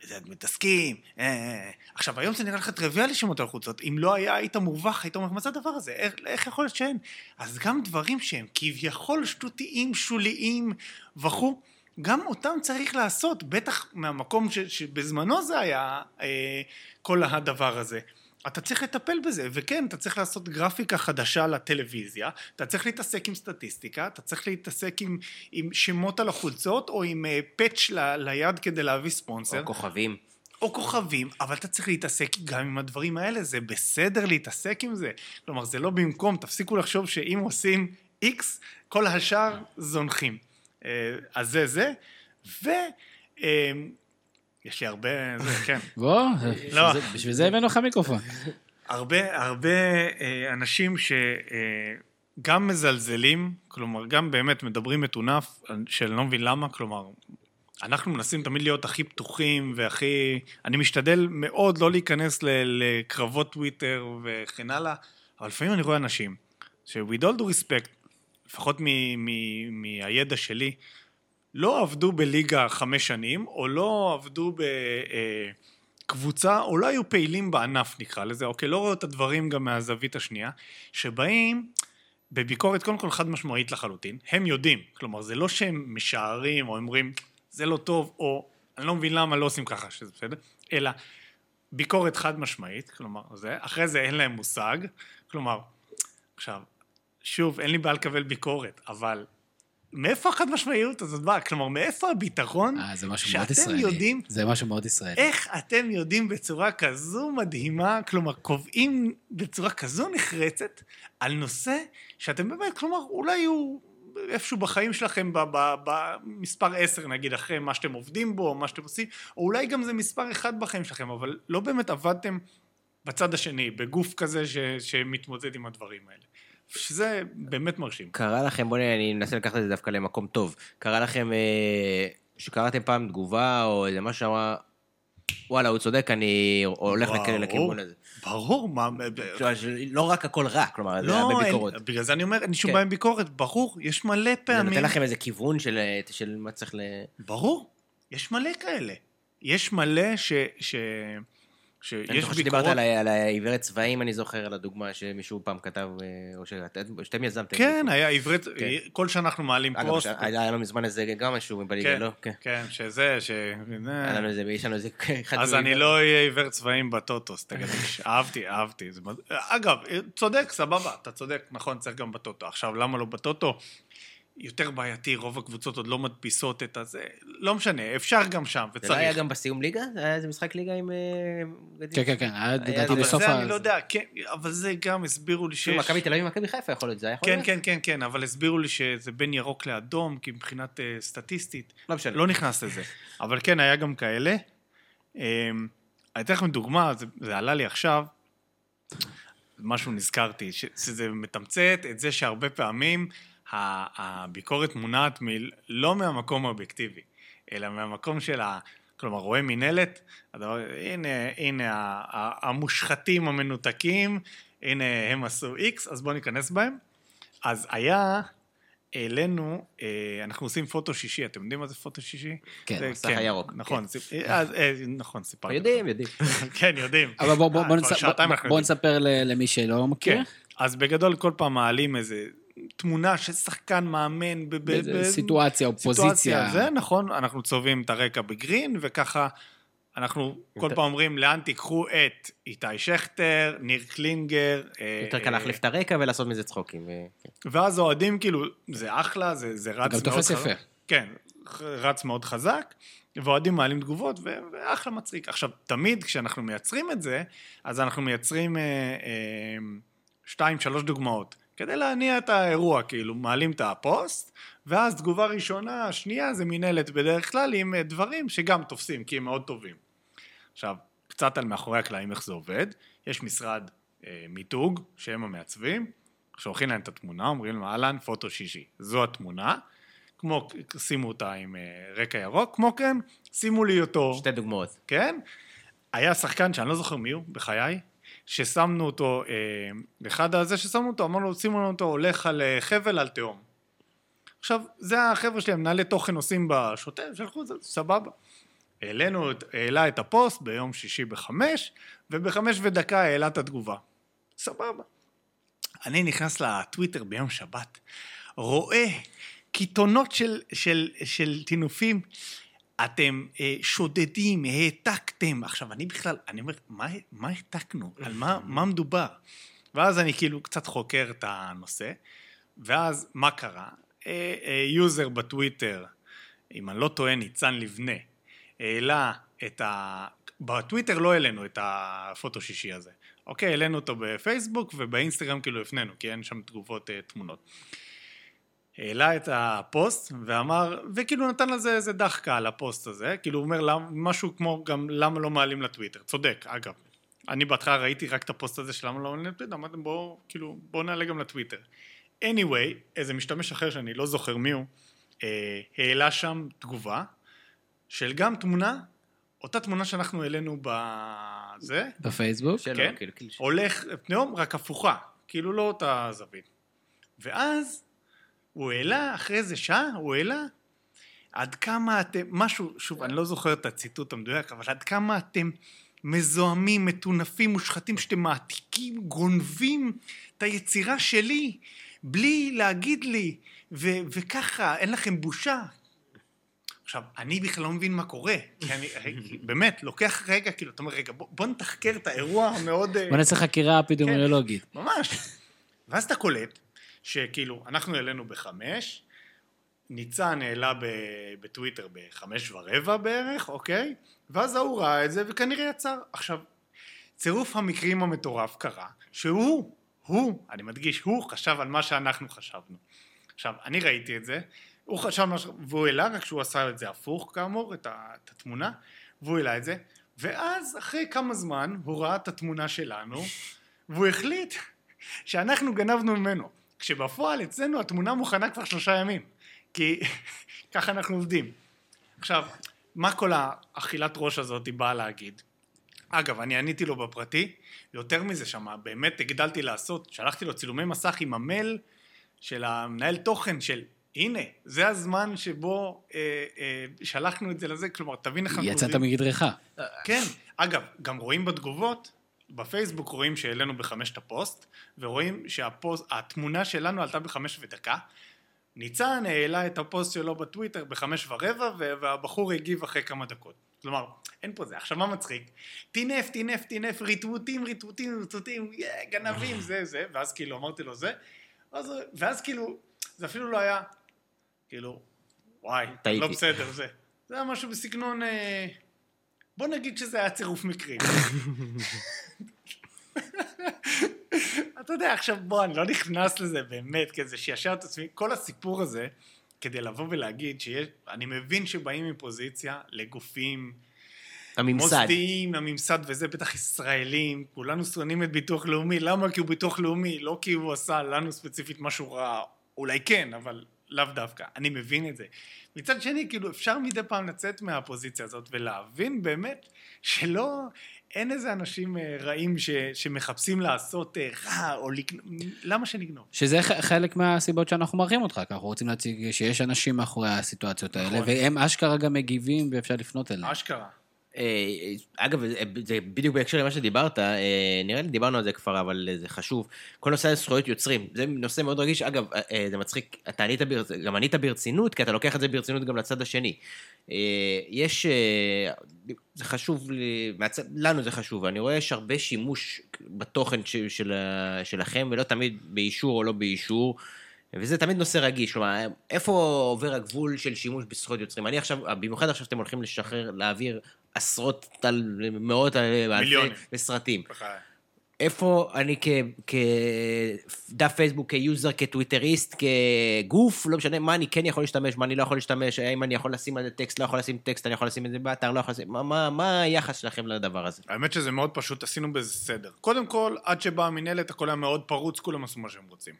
בזה מתעסקים. אה, אה. אה. עכשיו, היום זה נראה לך טריוויאלי שמות על החולצות. אם לא היה, היית מובך, היית אומר, מה זה הדבר הזה? איך, איך יכול להיות שאין? אז גם דברים שהם כביכול שטותיים, שוליים וכו', גם אותם צריך לעשות, בטח מהמקום ש, שבזמנו זה היה אה, כל הדבר הזה. אתה צריך לטפל בזה, וכן, אתה צריך לעשות גרפיקה חדשה לטלוויזיה, אתה צריך להתעסק עם סטטיסטיקה, אתה צריך להתעסק עם, עם שמות על החולצות, או עם אה, פאץ' ל, ליד כדי להביא ספונסר. או כוכבים. או כוכבים, אבל אתה צריך להתעסק גם עם הדברים האלה, זה בסדר להתעסק עם זה. כלומר, זה לא במקום, תפסיקו לחשוב שאם עושים X, כל השאר זונחים. אה, אז זה זה, ו... אה, יש לי הרבה... זה, כן. בוא, לא. בשביל זה- הבאנו לך מיקרופון. הרבה, הרבה אה, אנשים שגם מזלזלים, כלומר, גם באמת מדברים מטונף, שאני לא מבין למה, כלומר, אנחנו מנסים תמיד להיות הכי פתוחים והכי... אני משתדל מאוד לא להיכנס לקרבות טוויטר וכן הלאה, אבל לפעמים אני רואה אנשים ש-with all due respect, לפחות מ- מ- מהידע שלי, לא עבדו בליגה חמש שנים, או לא עבדו בקבוצה, או לא היו פעילים בענף נקרא לזה, אוקיי, לא רואה את הדברים גם מהזווית השנייה, שבאים בביקורת קודם כל חד משמעית לחלוטין, הם יודעים, כלומר זה לא שהם משערים או אומרים זה לא טוב, או אני לא מבין למה לא עושים ככה, שזה בסדר, אלא ביקורת חד משמעית, כלומר זה, אחרי זה אין להם מושג, כלומר, עכשיו, שוב, אין לי בעיה לקבל ביקורת, אבל מאיפה החד משמעיות הזאת באה? כלומר, מאיפה הביטחון אה, זה משהו מאוד שאתם ישראלי. יודעים זה משהו מאוד ישראלי. איך אתם יודעים בצורה כזו מדהימה, כלומר, קובעים בצורה כזו נחרצת על נושא שאתם באמת, כלומר, אולי הוא איפשהו בחיים שלכם במספר 10, נגיד, אחרי מה שאתם עובדים בו, או מה שאתם עושים, או אולי גם זה מספר אחד בחיים שלכם, אבל לא באמת עבדתם בצד השני, בגוף כזה ש, שמתמודד עם הדברים האלה. שזה באמת מרשים. קרה לכם, בואו אני אנסה לקחת את זה דווקא למקום טוב. קרה לכם אה, שקראתם פעם תגובה או איזה משהו שאמרה, וואלה, הוא צודק, אני הולך לכ- ברור, לכיוון הזה. ברור, מה... לא רק הכל רע, כלומר, זה לא, הרבה ביקורות. אין, בגלל זה אני אומר, אין לי שום כן. בעיה עם ביקורת, ברור, יש מלא זה פעמים. נותן לכם איזה כיוון של, אה, של מה צריך ל... ברור, יש מלא כאלה. יש מלא ש... ש... שיש אני זוכר שדיברת על על העיוורת צבעים, אני זוכר, על הדוגמה שמישהו פעם כתב, אה, או שאתם יזמתם. כן, היה עברית, כן. כל שנה אנחנו מעלים אגב, פוסט. ש- היה לנו מזמן איזה גם משהו בליגה, כן, לא? כן. כן, שזה, ש... היה לנו איזה, יש לנו איזה... אז אני. לא אהיה עיוור צבעים בטוטו, סטגדיש. אהבתי, אהבתי. אגב, צודק, סבבה, אתה צודק, נכון, צריך גם בטוטו. עכשיו, למה לא בטוטו? יותר בעייתי, רוב הקבוצות עוד לא מדפיסות את הזה. לא משנה, אפשר גם שם, זה לא היה וצריך. גם בסיום ליגה? זה היה איזה משחק ליגה עם... אה, כן, כן, כן, היה לדעתי זה- בסוף זה ה... אני לא יודע, כן, אבל זה גם הסבירו לי שיש... מכבי תל אביב ומכבי חיפה יכול להיות, זה היה יכול כן, להיות? כן, כן, כן, אבל הסבירו לי שזה בין ירוק לאדום, כי מבחינת אה, סטטיסטית, לא משנה. לא נכנס לזה. אבל כן, היה גם כאלה. אה, אני אתן לכם דוגמה, זה, זה עלה לי עכשיו, משהו נזכרתי, שזה מתמצת את זה שהרבה פעמים הביקורת מונעת מ- לא מהמקום האובייקטיבי, אלא מהמקום של ה... כלומר, רואה מינהלת, הדבר, הנה, הנה המושחתים המנותקים, הנה הם עשו איקס, אז בואו ניכנס בהם. אז היה, העלינו, אה, אנחנו עושים פוטו שישי, אתם יודעים מה זה פוטו שישי? כן, זה- המסך הירוק. נכון, סיפ- אה, אה, נכון, סיפרתי. יודעים, יודעים. כן, יודעים. אבל בוא- בוא- בוא בוא- בוא. נספר למי שלא מכיר. כן. אז בגדול כל פעם מעלים איזה תמונה של שחקן מאמן ב- ב- ב- סיטואציה, אופוזיציה. זה נכון, אנחנו צובעים את הרקע בגרין, וככה אנחנו כל פעם אומרים לאן תיקחו את איתי שכטר, ניר קלינגר. אה, יותר קל אה, להחליף את הרקע ולעשות מזה צחוקים. כן. ואז אוהדים כאילו, זה אחלה, זה, זה רץ גם מאוד תופס חזק. יפה. כן, רץ מאוד חזק, ואוהדים מעלים תגובות, ואחלה מצחיק. עכשיו, תמיד כשאנחנו מייצרים את זה, אז אנחנו מייצרים אה, אה, שתיים, שלוש דוגמאות. כדי להניע את האירוע, כאילו, מעלים את הפוסט, ואז תגובה ראשונה, שנייה, זה מינהלת בדרך כלל עם אה, דברים שגם תופסים, כי הם מאוד טובים. עכשיו, קצת על מאחורי הקלעים איך זה עובד. יש משרד אה, מיתוג, שהם המעצבים, שולחים להם את התמונה, אומרים להם, אהלן, פוטו שישי. זו התמונה. כמו, שימו אותה עם אה, רקע ירוק, כמו כן, שימו לי אותו, שתי דוגמאות. כן? היה שחקן שאני לא זוכר מי הוא, בחיי, ששמנו אותו, אה, אחד הזה ששמנו אותו, אמרנו שימו לנו אותו, הולך על אה, חבל על תהום. עכשיו, זה החבר'ה שלי, המנהלי תוכן עושים בשוטף, שלחו את זה, סבבה. העלינו, העלה את הפוסט ביום שישי בחמש, ובחמש ודקה העלה את התגובה. סבבה. אני נכנס לטוויטר ביום שבת, רואה קיתונות של, של, של טינופים, אתם אה, שודדים, העתקתם. עכשיו, אני בכלל, אני אומר, מה, מה העתקנו? על מה, מה מדובר? ואז אני כאילו קצת חוקר את הנושא, ואז מה קרה? אה, אה, יוזר בטוויטר, אם אני לא טועה, ניצן לבנה, העלה את ה... בטוויטר לא העלינו את הפוטו שישי הזה. אוקיי, העלינו אותו בפייסבוק ובאינסטגרם כאילו הפנינו, כי אין שם תגובות אה, תמונות. העלה את הפוסט ואמר, וכאילו נתן לזה איזה דאחקה על הפוסט הזה, כאילו הוא אומר למ- משהו כמו גם למה לא מעלים לטוויטר, צודק, אגב. אני בהתחלה ראיתי רק את הפוסט הזה של למה לא מעלים לטוויטר, אמרתם בואו, כאילו, בואו נעלה גם לטוויטר. anyway, איזה משתמש אחר שאני לא זוכר מי הוא, אה, העלה שם תגובה של גם תמונה, אותה תמונה שאנחנו העלינו בזה, בפייסבוק. כן. כאילו, כאילו, הולך פניום רק הפוכה, כאילו לא אותה זווית. ואז הוא העלה, אחרי איזה שעה, הוא העלה עד כמה אתם, משהו, שוב, אני לא זוכר את הציטוט המדויק, אבל עד כמה אתם מזוהמים, מטונפים, מושחתים, שאתם מעתיקים, גונבים את היצירה שלי, בלי להגיד לי, ו- וככה, אין לכם בושה. עכשיו, אני בכלל לא מבין מה קורה, כי אני, באמת, לוקח רגע, כאילו, אתה אומר, רגע, בוא, בוא נתחקר את האירוע המאוד... אה, בוא נעשה חקירה אפידמיולוגית. ממש. ואז אתה קולט שכאילו, אנחנו העלינו בחמש, ניצן העלה בטוויטר בחמש ורבע בערך, אוקיי? ואז ההוא ראה את זה וכנראה יצר. עכשיו, צירוף המקרים המטורף קרה, שהוא, הוא, אני מדגיש, הוא חשב על מה שאנחנו חשבנו. עכשיו, אני ראיתי את זה, הוא חשב מה ש... והוא העלה, רק שהוא עשה את זה הפוך כאמור. את התמונה, והוא העלה את זה, ואז אחרי כמה זמן הוא ראה את התמונה שלנו, והוא החליט שאנחנו גנבנו ממנו. כשבפועל אצלנו התמונה מוכנה כבר שלושה ימים, כי ככה אנחנו עובדים. עכשיו, מה כל האכילת ראש הזאת באה להגיד? אגב, אני עניתי לו בפרטי, יותר מזה שמה, באמת הגדלתי לעשות, שלחתי לו צילומי מסך עם המייל של המנהל תוכן של הנה, זה הזמן שבו אה, אה, שלחנו את זה לזה, כלומר, תבין איך אנחנו יצאת מגדרך. כן, אגב, גם רואים בתגובות, בפייסבוק רואים שהעלינו בחמש את הפוסט, ורואים שהתמונה שלנו עלתה בחמש ודקה. ניצן העלה את הפוסט שלו בטוויטר בחמש ורבע, והבחור הגיב אחרי כמה דקות. כלומר, אין פה זה. עכשיו, מה מצחיק? טינף, טינף, טינף, ריטווטים, ריטווטים, ריטווטים, יא, גנבים, זה, זה, ואז כאילו אמרתי לו זה, ואז, ואז כאילו, זה אפילו לא היה, כאילו, וואי, טעיתי. לא בסדר, זה. זה היה משהו בסגנון, אה, בוא נגיד שזה היה צירוף מקרים. אתה יודע, עכשיו בוא, אני לא נכנס לזה באמת, כזה שישר את עצמי, כל הסיפור הזה, כדי לבוא ולהגיד שיש, אני מבין שבאים מפוזיציה לגופים הממסד. מוסדיים, הממסד וזה, בטח ישראלים, כולנו שונאים את ביטוח לאומי, למה? כי הוא ביטוח לאומי, לא כי הוא עשה לנו ספציפית משהו רע, אולי כן, אבל לאו דווקא, אני מבין את זה. מצד שני, כאילו, אפשר מדי פעם לצאת מהפוזיציה הזאת ולהבין באמת שלא, אין איזה אנשים אה, רעים ש, שמחפשים לעשות אה, רע או לקנות, למה שנגנוב? שזה חלק מהסיבות שאנחנו מארחים אותך, כי אנחנו רוצים להציג שיש אנשים מאחורי הסיטואציות האלה, נכון. והם אשכרה גם מגיבים ואפשר לפנות אליהם. אשכרה. אה, אגב, זה- זה בדיוק בהקשר למה שדיברת, אה, נראה לי דיברנו על זה כבר, אבל זה חשוב. כל נושא הזכויות יוצרים, זה נושא מאוד רגיש. אגב, אה, זה מצחיק, אתה ענית, גם ענית ברצינות, כי אתה לוקח את זה ברצינות גם לצד השני. אה, יש, אה, זה חשוב, לנו זה חשוב, אני רואה יש הרבה שימוש בתוכן של שלכם, ולא תמיד באישור או לא באישור. וזה תמיד נושא רגיש, כלומר, איפה עובר הגבול של שימוש בזכויות יוצרים? אני עכשיו, במיוחד עכשיו שאתם הולכים לשחרר, להעביר עשרות, על, מאות, על- מיליונים. סרטים. איפה אני כדף פייסבוק, כיוזר, כטוויטריסט, כגוף, לא משנה, מה אני כן יכול להשתמש, מה אני לא יכול להשתמש, האם אני יכול לשים על זה טקסט, לא יכול לשים טקסט, אני יכול לשים את זה באתר, לא יכול לשים, מה, מה, מה היחס שלכם לדבר הזה? האמת שזה מאוד פשוט, עשינו בזה סדר. קודם כל, עד שבאה המינהלת, הכל היה מאוד פרוץ, כולם עשו מה שהם רוצים.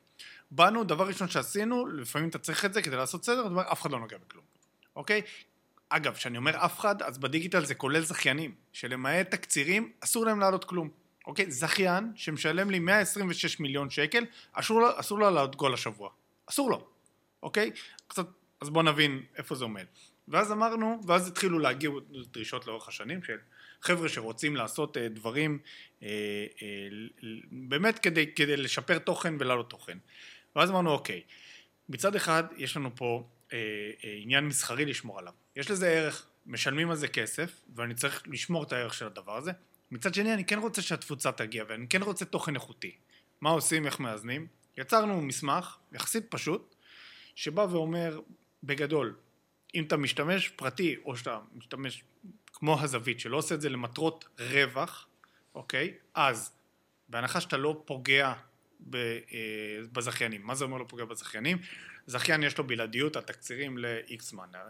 באנו, דבר ראשון שעשינו, לפעמים אתה צריך את זה כדי לעשות סדר, אף אחד לא נוגע בכלום, אוקיי? אגב, כשאני אומר אף אחד, אז בדיגיטל זה כולל זכיינים, שלמעט תקצירים, אסור להם לעלות כלום. אוקיי? זכיין שמשלם לי 126 מיליון שקל, אסור לו, אסור לו לעלות גול השבוע. אסור לו, אוקיי? קצת, אז בואו נבין איפה זה עומד. ואז אמרנו, ואז התחילו להגיע דרישות לאורך השנים של חבר'ה שרוצים לעשות אה, דברים אה, אה, באמת כדי, כדי לשפר תוכן ולהעלות תוכן. ואז אמרנו, אוקיי, מצד אחד יש לנו פה אה, אה, עניין מסחרי לשמור עליו. יש לזה ערך, משלמים על זה כסף, ואני צריך לשמור את הערך של הדבר הזה. מצד שני, אני כן רוצה שהתפוצה תגיע, ואני כן רוצה תוכן איכותי. מה עושים, איך מאזנים? יצרנו מסמך, יחסית פשוט, שבא ואומר, בגדול, אם אתה משתמש פרטי, או שאתה משתמש כמו הזווית, שלא עושה את זה למטרות רווח, אוקיי? אז, בהנחה שאתה לא פוגע אה, בזכיינים. מה זה אומר לא פוגע בזכיינים? זכיין יש לו בלעדיות על תקצירים ל-X זמן, אה,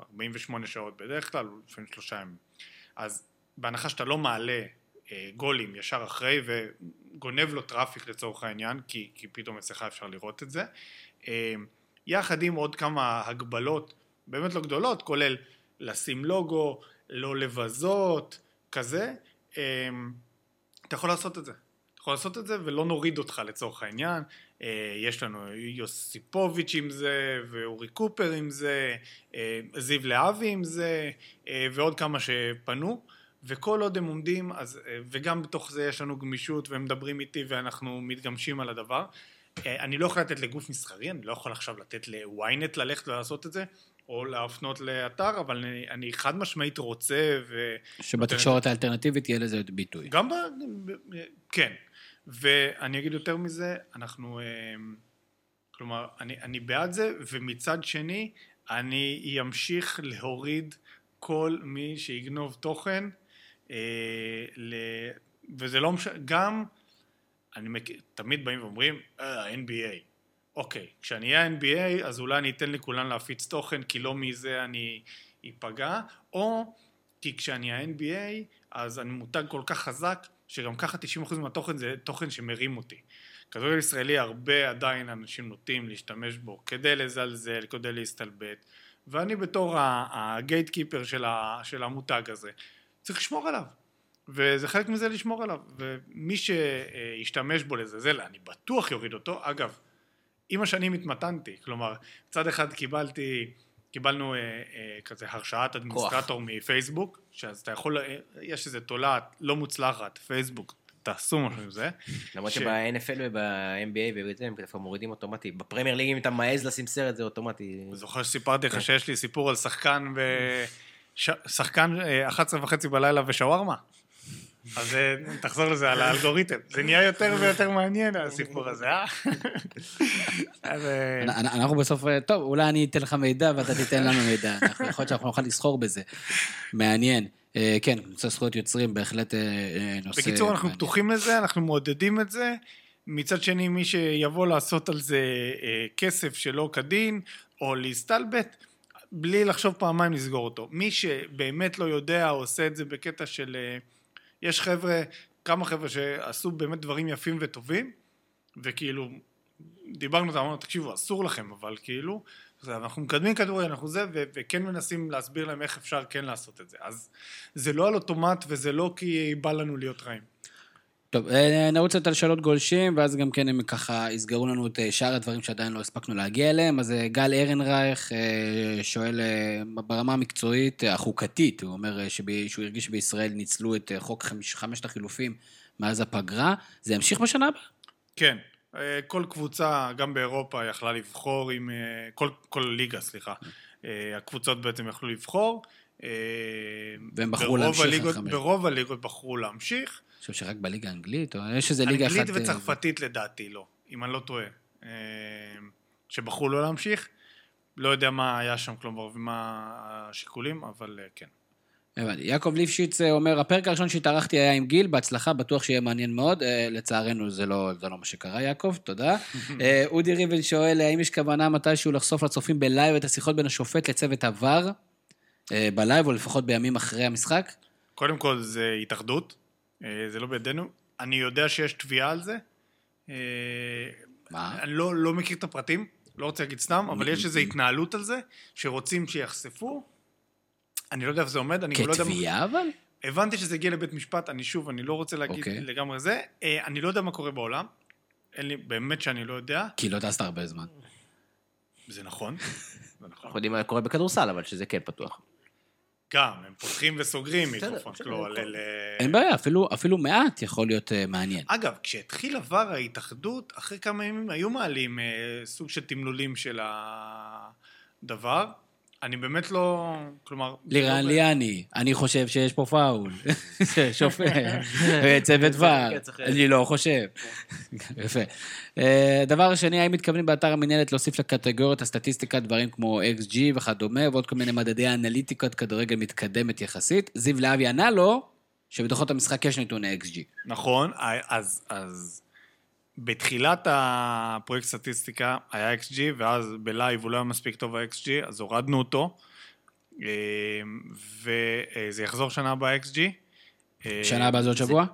48 שעות בדרך כלל, לפעמים שלושה ימים. אז בהנחה שאתה לא מעלה אה, גולים ישר אחרי וגונב לו טראפיק לצורך העניין, כי, כי פתאום אצלך אפשר לראות את זה, אה, יחד עם עוד כמה הגבלות באמת לא גדולות, כולל לשים לוגו, לא לבזות, כזה, אה, אתה יכול לעשות את זה. אתה יכול לעשות את זה ולא נוריד אותך לצורך העניין. אה, יש לנו יוסיפוביץ' עם זה, ואורי קופר עם זה, אה, זיו להבי עם זה, אה, ועוד כמה שפנו. וכל עוד הם עומדים, אז, וגם בתוך זה יש לנו גמישות והם מדברים איתי ואנחנו מתגמשים על הדבר. אני לא יכול לתת לגוף מסחרי, אני לא יכול עכשיו לתת ל-ynet ללכת ולעשות את זה, או להפנות לאתר, אבל אני, אני חד משמעית רוצה ו... שבתקשורת האלטרנטיבית יהיה לזה ביטוי. גם ב... כן. ואני אגיד יותר מזה, אנחנו... כלומר, אני, אני בעד זה, ומצד שני, אני אמשיך להוריד כל מי שיגנוב תוכן, אה. וזה לא משנה, גם, אני מכיר, תמיד באים ואומרים, אה, NBA. אוקיי, כשאני אהיה NBA, אז אולי אני אתן לכולם להפיץ תוכן, כי לא מזה אני אפגע, או כי כשאני ה-NBA, אז אני מותג כל כך חזק, שגם ככה 90% מהתוכן זה תוכן שמרים אותי. כדורגל ישראלי הרבה עדיין אנשים נוטים להשתמש בו כדי לזלזל, כדי להסתלבט, ואני בתור הגייט קיפר של, של המותג הזה, צריך לשמור עליו. וזה חלק מזה לשמור עליו, ומי שישתמש בו לזלזל, אני בטוח יוריד אותו. אגב, עם השנים התמתנתי, כלומר, צד אחד קיבלתי, קיבלנו אה, אה, כזה הרשאת אדמיניסטרטור מפייסבוק, שאז אתה יכול, אה, יש איזו תולעת לא מוצלחת, פייסבוק, תעשו משהו עם זה. למרות שב-NFL וב-NBA ובזה הם כבר מורידים אוטומטי. בפרמייר ליג אם אתה מעז לשים סרט זה אוטומטי. זוכר שסיפרתי לך כן. שיש לי סיפור על שחקן ו... שחקן 11 וחצי בלילה ושווארמה? אז אה, תחזור לזה על האלגוריתם. זה נהיה יותר ויותר מעניין הסיפור הזה, אה? אה? אנחנו בסוף, אה, טוב, אולי אני אתן לך מידע ואתה תיתן לנו מידע. יכול להיות שאנחנו נוכל לסחור בזה. מעניין. כן, נושא זכויות יוצרים בהחלט נושא... בקיצור, אנחנו פתוחים לזה, אנחנו מעודדים את זה. מצד שני, מי שיבוא לעשות על זה כסף שלא כדין, או להסתלבט, בלי לחשוב פעמיים לסגור אותו. מי שבאמת לא יודע, עושה את זה בקטע של... יש חבר'ה, כמה חבר'ה שעשו באמת דברים יפים וטובים, וכאילו, דיברנו איתם, אמרנו, תקשיבו, אסור לכם, אבל כאילו, אנחנו מקדמים כדורגל, אנחנו זה, וכן מנסים להסביר להם איך אפשר כן לעשות את זה. אז זה לא על אוטומט וזה לא כי בא לנו להיות רעים. טוב, אה, נרוץ על שאלות גולשים, ואז גם כן הם ככה יסגרו לנו את אה, שאר הדברים שעדיין לא הספקנו להגיע אליהם. אז אה, גל ארנרייך שואל ברמה המקצועית, החוקתית, הוא אומר שהוא הרגיש שבישראל ניצלו את חוק חמשת החילופים מאז הפגרה. זה ימשיך בשנה הבאה? כן. כל קבוצה, גם באירופה, יכלה לבחור עם... כל, כל ליגה, סליחה. הקבוצות בעצם יכלו לבחור. והם בחרו להמשיך ברוב הליגות בחרו להמשיך. חושב שרק בליגה האנגלית, או יש איזה ליגה אחת... אנגלית אה, וצרפתית לדעתי לא, אם אני לא טועה. אה, שבחרו לא להמשיך. לא יודע מה היה שם, כלומר, ומה השיקולים, אבל אה, כן. הבנתי. יעקב ליפשיץ אומר, הפרק הראשון שהתארחתי היה עם גיל, בהצלחה, בטוח שיהיה מעניין מאוד. לצערנו זה לא, זה לא מה שקרה, יעקב, תודה. אודי ריבן שואל, האם יש כוונה מתישהו לחשוף לצופים ב live את השיחות בין השופט לצוות ה VAR, ב live, או לפחות בימים אחרי המשחק? קודם כל, זה התאחדות, זה לא בידינו. אני יודע שיש תביעה על זה. אה, מה? אני לא, לא מכיר את הפרטים, לא רוצה להגיד סתם, אבל יש איזו התנהלות על זה, שרוצים שיחשפו. אני לא יודע איפה זה עומד, אני לא יודע... כתביעה אבל? הבנתי שזה הגיע לבית משפט, אני שוב, אני לא רוצה להגיד okay. אוקיי. לגמרי זה. אה, אני לא יודע מה קורה בעולם. אין לי, באמת שאני לא יודע. כי לא טסת הרבה זמן. זה נכון. אנחנו יודעים מה קורה בכדורסל, אבל שזה כן פתוח. גם, הם פותחים וסוגרים מיקרופון, כלומר, אין בעיה, אפילו, אפילו מעט יכול להיות uh, מעניין. אגב, כשהתחיל עבר ההתאחדות, אחרי כמה ימים היו מעלים uh, סוג של תמלולים של הדבר. אני באמת לא, כלומר... לא ליאני, אני חושב שיש פה פאול. שופט, צוות ור, אני לא חושב. יפה. אה, דבר שני, האם מתכוונים באתר המנהלת להוסיף לקטגוריות הסטטיסטיקה דברים כמו XG וכדומה, ועוד כל מיני מדדי אנליטיקות כדורגל מתקדמת יחסית? זיו להבי ענה לו שבדוחות המשחק יש נתוני XG. נכון, אז, אז בתחילת הפרויקט סטטיסטיקה היה XG, ואז ב live הוא לא היה מספיק טוב ה-XG, אז הורדנו אותו, אה, וזה יחזור שנה הבאה XG. שנה הבאה זה עוד שבוע?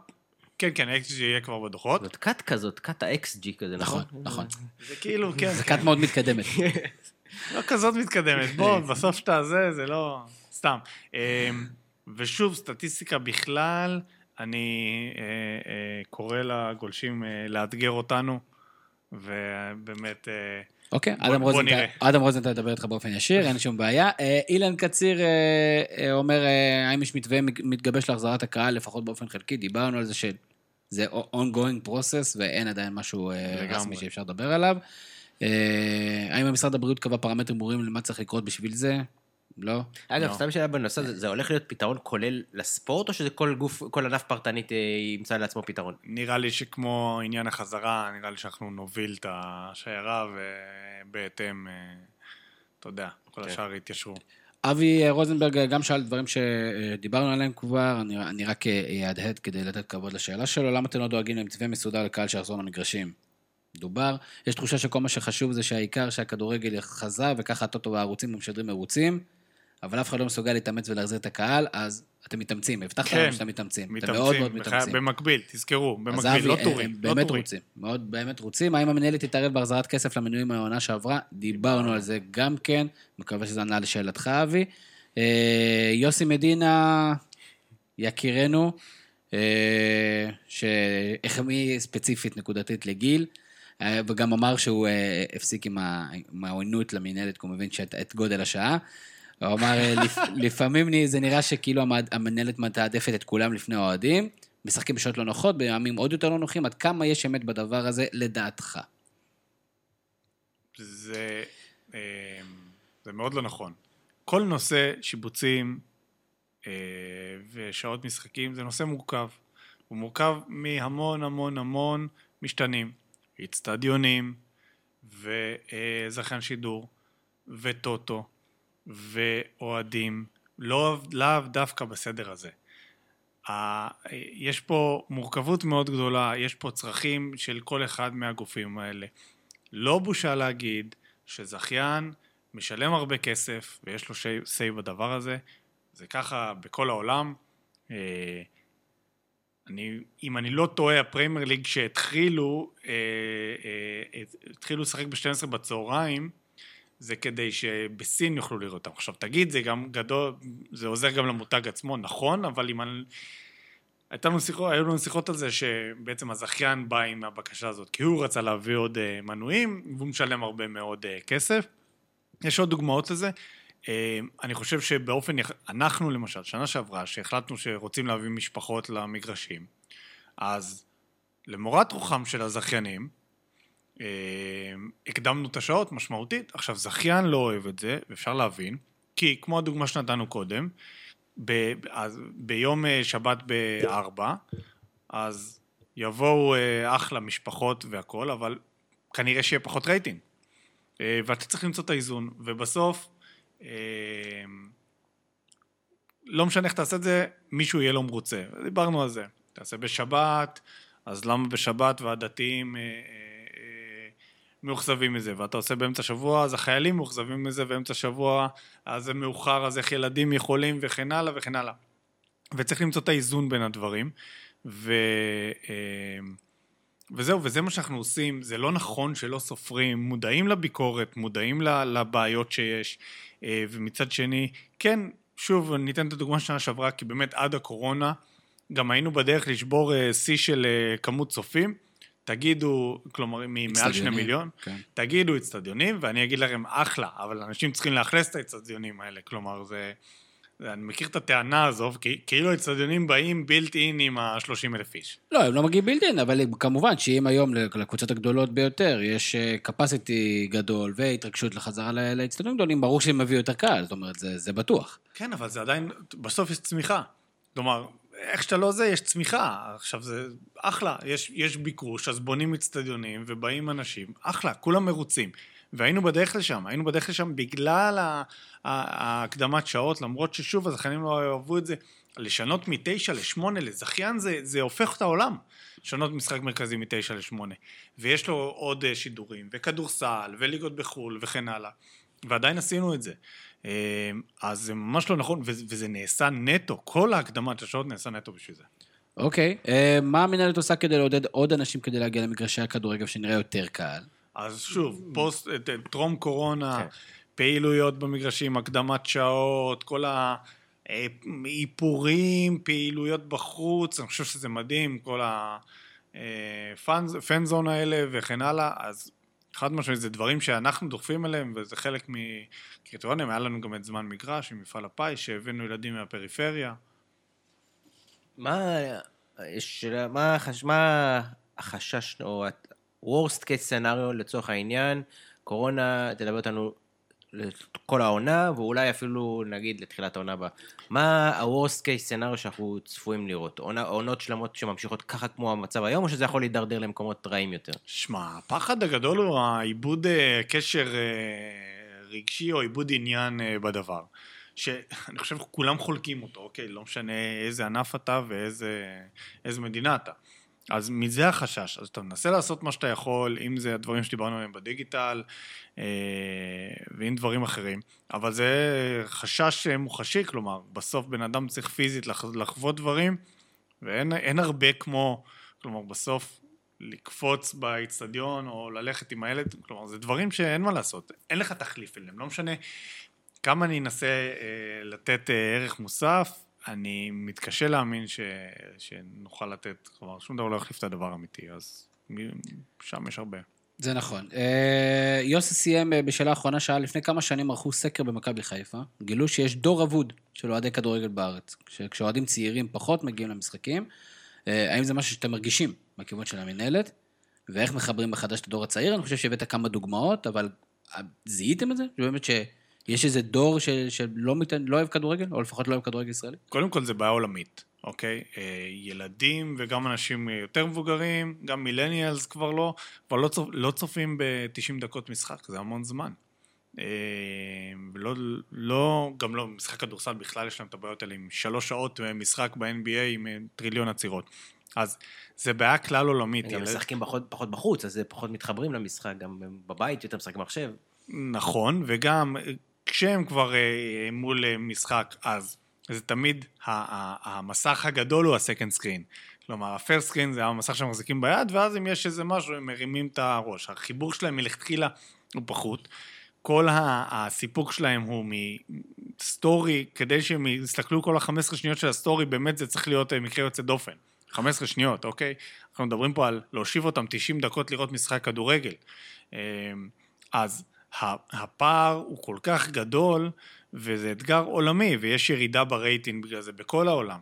כן, כן, XG יהיה כבר בדוחות. זאת קאט כזאת, קאט ה-XG כזה, נכון? נכון, נכון. זה כאילו, כן, זה קאט מאוד מתקדמת. לא כזאת מתקדמת. בוא, בסוף שאתה זה, זה לא... סתם. אה, ושוב, סטטיסטיקה בכלל, אני אה, אה, קורא לגולשים אה, לאתגר אותנו, ובאמת... אה, אוקיי, בוא- אדם בוא רוזנטל-. אדם רוזנטל ידבר איתך באופן ישיר, אין שום בעיה. אה, אילן קציר אה, אה, אומר, האם יש מתווה מתגבש להחזרת הקהל, לפחות באופן חלקי? דיברנו על זה שזה ongoing process ואין עדיין משהו לגמרי. רסמי שאפשר לדבר עליו. האם משרד הבריאות קבע פרמטרים ברורים למה צריך לקרות בשביל זה? לא. אגב, לא. סתם שאלה בנושא הזה, זה הולך להיות פתרון כולל לספורט, או שזה כל גוף, כל ענף פרטנית אה, ימצא לעצמו פתרון? נראה לי שכמו עניין החזרה, נראה לי שאנחנו נוביל את השיירה, ובהתאם, אה, אתה יודע, כל כן. השאר יתיישרו. אבי רוזנברג גם שאל דברים שדיברנו עליהם כבר, אני, אני רק אהדהד כדי לתת כבוד לשאלה שלו, למה אתם לא דואגים למתווה מסודר לקהל שיחזור למגרשים? דובר, יש תחושה שכל מה שחשוב זה שהעיקר שהכדורגל חזר, וככה הטוטו והערוצים משדרים מרוצים, אבל אף אחד לא מסוגל להתאמץ ולהחזיר את הקהל, אז אתם מתאמצים, הבטחת כן, לנו שאתם מתאמצים. אתם מאוד מאוד מתאמצים, מתאמצים. במקביל, תזכרו, במקביל, לא הם- טורים, הם לא באמת טורים. רוצים, מאוד באמת רוצים. האם המנהלת תתערב בהחזרת כסף למנויים מהעונה שעברה? דיברנו על זה גם כן, מקווה שזה ענה לשאלתך, אבי. אה, יוסי מדינה, יקירנו, אה, שהחמיא ספציפית נקודתית לגיל, אה, וגם אמר שהוא אה, הפסיק עם העוינות למנהלת, כי הוא מבין את גודל השעה. הוא אמר, אה, "לפ- לפעמים זה נראה שכאילו המנהלת מתעדפת את כולם לפני האוהדים, משחקים בשעות לא נוחות, בימים עוד יותר לא נוחים, עד כמה יש אמת בדבר הזה, לדעתך? זה, אה, זה מאוד לא נכון. כל נושא שיבוצים אה, ושעות משחקים זה נושא מורכב. הוא מורכב מהמון המון המון משתנים. אצטדיונים וזכיין שידור וטוטו ואוהדים, לא, לאו דווקא בסדר הזה. יש פה מורכבות מאוד גדולה, יש פה צרכים של כל אחד מהגופים האלה. לא בושה להגיד שזכיין משלם הרבה כסף ויש לו say בדבר הזה. זה ככה בכל העולם. אה, אני, אם אני לא טועה, הפריימר ליג שהתחילו, אה, אה, התחילו לשחק ב-12 בצהריים, זה כדי שבסין יוכלו לראות אותם. עכשיו תגיד, זה גם גדול, זה עוזר גם למותג עצמו, נכון, אבל אם אני... הייתה לנו שיחות, היו לנו שיחות על זה שבעצם הזכיין בא עם הבקשה הזאת, כי הוא רצה להביא עוד אה, מנויים, והוא משלם הרבה מאוד אה, כסף. יש עוד דוגמאות לזה. אה, אני חושב שבאופן, אנחנו למשל, שנה שעברה, שהחלטנו שרוצים להביא משפחות למגרשים, אז למורת רוחם של הזכיינים, אה, הקדמנו את השעות משמעותית. עכשיו, זכיין לא אוהב את זה, ואפשר להבין, כי כמו הדוגמה שנתנו קודם, ב, אז, ביום אה, שבת בארבע, אז יבואו אה, אחלה משפחות והכול, אבל כנראה שיהיה פחות רייטינג. ואתה צריך למצוא את האיזון, ובסוף, לא משנה איך תעשה את זה, מישהו יהיה לא מרוצה. דיברנו על זה. תעשה בשבת, אז למה בשבת והדתיים אה, אה, מאוכזבים מזה, ואתה עושה באמצע שבוע, אז החיילים מאוכזבים מזה, באמצע שבוע, אז זה מאוחר, אז איך ילדים יכולים, וכן הלאה וכן הלאה. וצריך למצוא את האיזון בין הדברים, ו... אה, וזהו, וזה מה שאנחנו עושים, זה לא נכון שלא סופרים, מודעים לביקורת, מודעים לבעיות שיש, אה, ומצד שני, כן, שוב, אני אתן את הדוגמה שנה שעברה, כי באמת עד הקורונה, גם היינו בדרך לשבור אה, שיא של כמות צופים, תגידו, כלומר, ממעל שני מיליון, כן. תגידו אצטדיונים, ואני אגיד לכם, אחלה, אבל אנשים צריכים לאכלס את האצטדיונים האלה, כלומר, זה... אני מכיר את הטענה הזו, כאילו האצטדיונים באים בילט אין עם ה-30 אלף איש. לא, הם לא מגיעים בילדין, אבל כמובן שאם היום לקבוצות הגדולות ביותר יש capacity גדול והתרגשות לחזרה לאצטדיונים גדולים, ברור שהם יביאו יותר קהל, זאת אומרת, זה, זה בטוח. כן, אבל זה עדיין, בסוף יש צמיחה. כלומר, איך שאתה לא זה, יש צמיחה. עכשיו זה אחלה, יש, יש ביקוש, אז בונים אצטדיונים ובאים אנשים, אחלה, כולם מרוצים. והיינו בדרך לשם, היינו בדרך לשם בגלל ההקדמת שעות, למרות ששוב, הזכיינים לא אהבו את זה, לשנות מתשע לשמונה לזכיין זה, זה הופך את העולם. לשנות משחק מרכזי מתשע לשמונה. ויש לו עוד אה, שידורים, וכדורסל, וליגות בחו"ל, וכן הלאה. ועדיין עשינו את זה. אה, אז זה ממש לא נכון, וזה, נעשה נטו, כל ההקדמת השעות נעשה נטו בשביל זה. אוקיי, אה, מה המנהלת עושה כדי לעודד עוד אנשים כדי להגיע למגרשי הכדורגל שנראה יותר קהל? אז שוב, פוסט, אה, טרום קורונה, כן. פעילויות במגרשים, הקדמת שעות, כל האיפורים, פעילויות בחוץ, אני חושב שזה מדהים, כל הפן-זון האלה וכן הלאה, אז חד משמעית זה דברים שאנחנו דוחפים אליהם, וזה חלק מקריטריונים, היה לנו גם את זמן מגרש עם מפעל הפיס, שהבאנו ילדים מהפריפריה. מה, מה, החש- מה החשש, או ה-worst case scenario לצורך העניין, קורונה תלווה אותנו לכל העונה, ואולי אפילו נגיד לתחילת העונה הבאה. מה ה-worst case scenario שאנחנו צפויים לראות? עונה, עונות שלמות שממשיכות ככה כמו המצב היום, או שזה יכול להידרדר למקומות רעים יותר? שמע, הפחד הגדול הוא העיבוד אה, קשר אה, רגשי או עיבוד עניין אה, בדבר. שאני חושב שכולם חולקים אותו, אוקיי? לא משנה איזה ענף אתה ואיזה מדינה אתה. אז מזה החשש. אז אתה מנסה לעשות מה שאתה יכול, אם זה הדברים שדיברנו עליהם בדיגיטל, אה, ואם דברים אחרים, אבל זה חשש מוחשי, כלומר, בסוף בן אדם צריך פיזית לח- לחוות דברים, ואין אין הרבה כמו, כלומר, בסוף לקפוץ באיצטדיון או ללכת עם הילד, כלומר, זה דברים שאין מה לעשות, אין לך תחליף אליהם, לא משנה כמה אני אנסה אה, לתת אה, ערך מוסף, אני מתקשה להאמין ש, שנוכל לתת, כלומר, שום דבר לא יחליף את הדבר האמיתי, אז שם יש הרבה. זה נכון. אה, יוסי סיים אה, בשאלה האחרונה, שאל, לפני כמה שנים ערכו סקר במכבי חיפה, גילו שיש דור אבוד של אוהדי כדורגל בארץ. כש- כשאוהדים צעירים פחות מגיעים למשחקים, אה, האם זה משהו שאתם מרגישים מהכיוון של המינהלת? ואיך מחברים מחדש את הדור הצעיר? אני חושב שהבאת כמה דוגמאות, אבל זיהיתם את זה? שבאמת שיש איזה דור ש- שלא מת- לא אוהב כדורגל, או לפחות לא אוהב כדורגל ישראלי? קודם כל זה בעיה עולמית, אוקיי? אה, ילדים וגם אנשים יותר מבוגרים, גם מילניאלס כבר לא, כבר לא, צופ, לא צופים ב-90 דקות משחק, זה המון זמן. ולא, לא, גם לא, משחק כדורסל בכלל יש להם את הבעיות האלה עם שלוש שעות משחק ב-NBA עם אה, טריליון עצירות. אז זה בעיה כלל עולמית. גם ילד- משחקים פחות, פחות בחוץ, אז זה פחות מתחברים למשחק, גם בבית יותר משחק מחשב. נכון, וגם כשהם כבר אה, מול אה, משחק, אז זה תמיד המסך הגדול הוא ה second screen. כלומר, ה first screen זה המסך שהם מחזיקים ביד, ואז אם יש איזה משהו, הם מרימים את הראש. החיבור שלהם מלכתחילה הוא פחות. כל הסיפוק שלהם הוא מסטורי, כדי שהם יסתכלו כל ה-15 שניות של הסטורי, באמת זה צריך להיות אה, מקרה יוצא דופן. 15 שניות, אוקיי? אנחנו מדברים פה על להושיב אותם 90 דקות לראות משחק כדורגל. אה, אז הפער הוא כל כך גדול, וזה אתגר עולמי, ויש ירידה ברייטינג בגלל זה בכל העולם.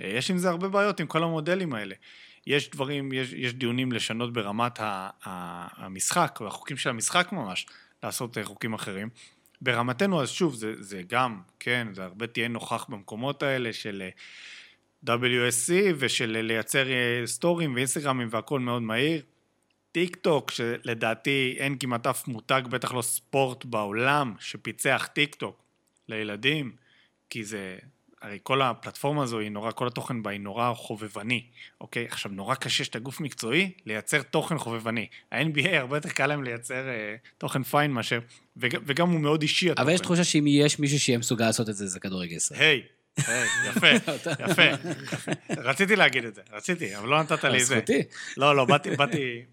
יש עם זה הרבה בעיות עם כל המודלים האלה. יש דברים, יש, יש דיונים לשנות ברמת ה, ה, המשחק, או החוקים של המשחק ממש, לעשות אה, חוקים אחרים. ברמתנו, אז שוב, זה, זה גם, כן, זה הרבה תהיה נוכח במקומות האלה של אה, WSC ושל אה, לייצר סטורים ואינסטגרמים והכל מאוד מהיר. טיק טוק, שלדעתי אין כמעט אף מותג, בטח לא ספורט בעולם, שפיצח טיק טוק לילדים, כי זה, הרי כל הפלטפורמה הזו היא נורא, כל התוכן בה היא נורא חובבני, אוקיי? עכשיו, נורא קשה שאתה גוף מקצועי, לייצר תוכן חובבני. ה-NBA הרבה יותר קל להם לייצר אה, תוכן fun מאשר, וג, וגם הוא מאוד אישי התוכן. אבל יש תחושה שאם יש מישהו שיהיה מסוגל לעשות את זה, זה כדורגל ישראלי. היי, היי, יפה, יפה. רציתי להגיד את זה, רציתי, אבל לא נתת לי את זה. זכותי. לא, לא,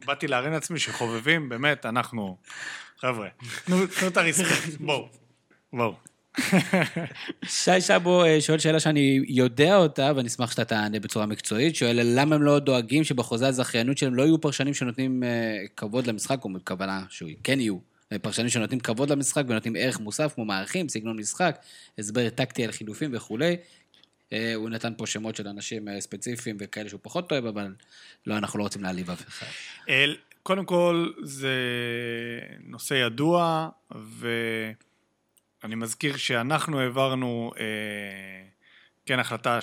באתי, להרים לעצמי שחובבים, באמת, אנחנו, חבר'ה, תנו את הרספקט, בואו, בואו. שי שבו אה, שואל שאלה שאני יודע אותה, ואני אשמח שאתה תענה בצורה מקצועית. שואל למה הם לא דואגים שבחוזה הזכיינות שלהם לא יהיו פרשנים שנותנים אה, כבוד למשחק, או בכוונה שכן יהיו. פרשנים שנותנים כבוד למשחק ונותנים ערך מוסף, כמו מערכים, סגנון משחק, הסבר טקטי על חילופים וכולי. אה, הוא נתן פה שמות של אנשים אה, ספציפיים וכאלה שהוא פחות אוהב, אבל לא, אנחנו לא רוצים להעליב אף אחד. קודם כל, זה נושא ידוע, ואני מזכיר שאנחנו העברנו, אה, כן, החלטה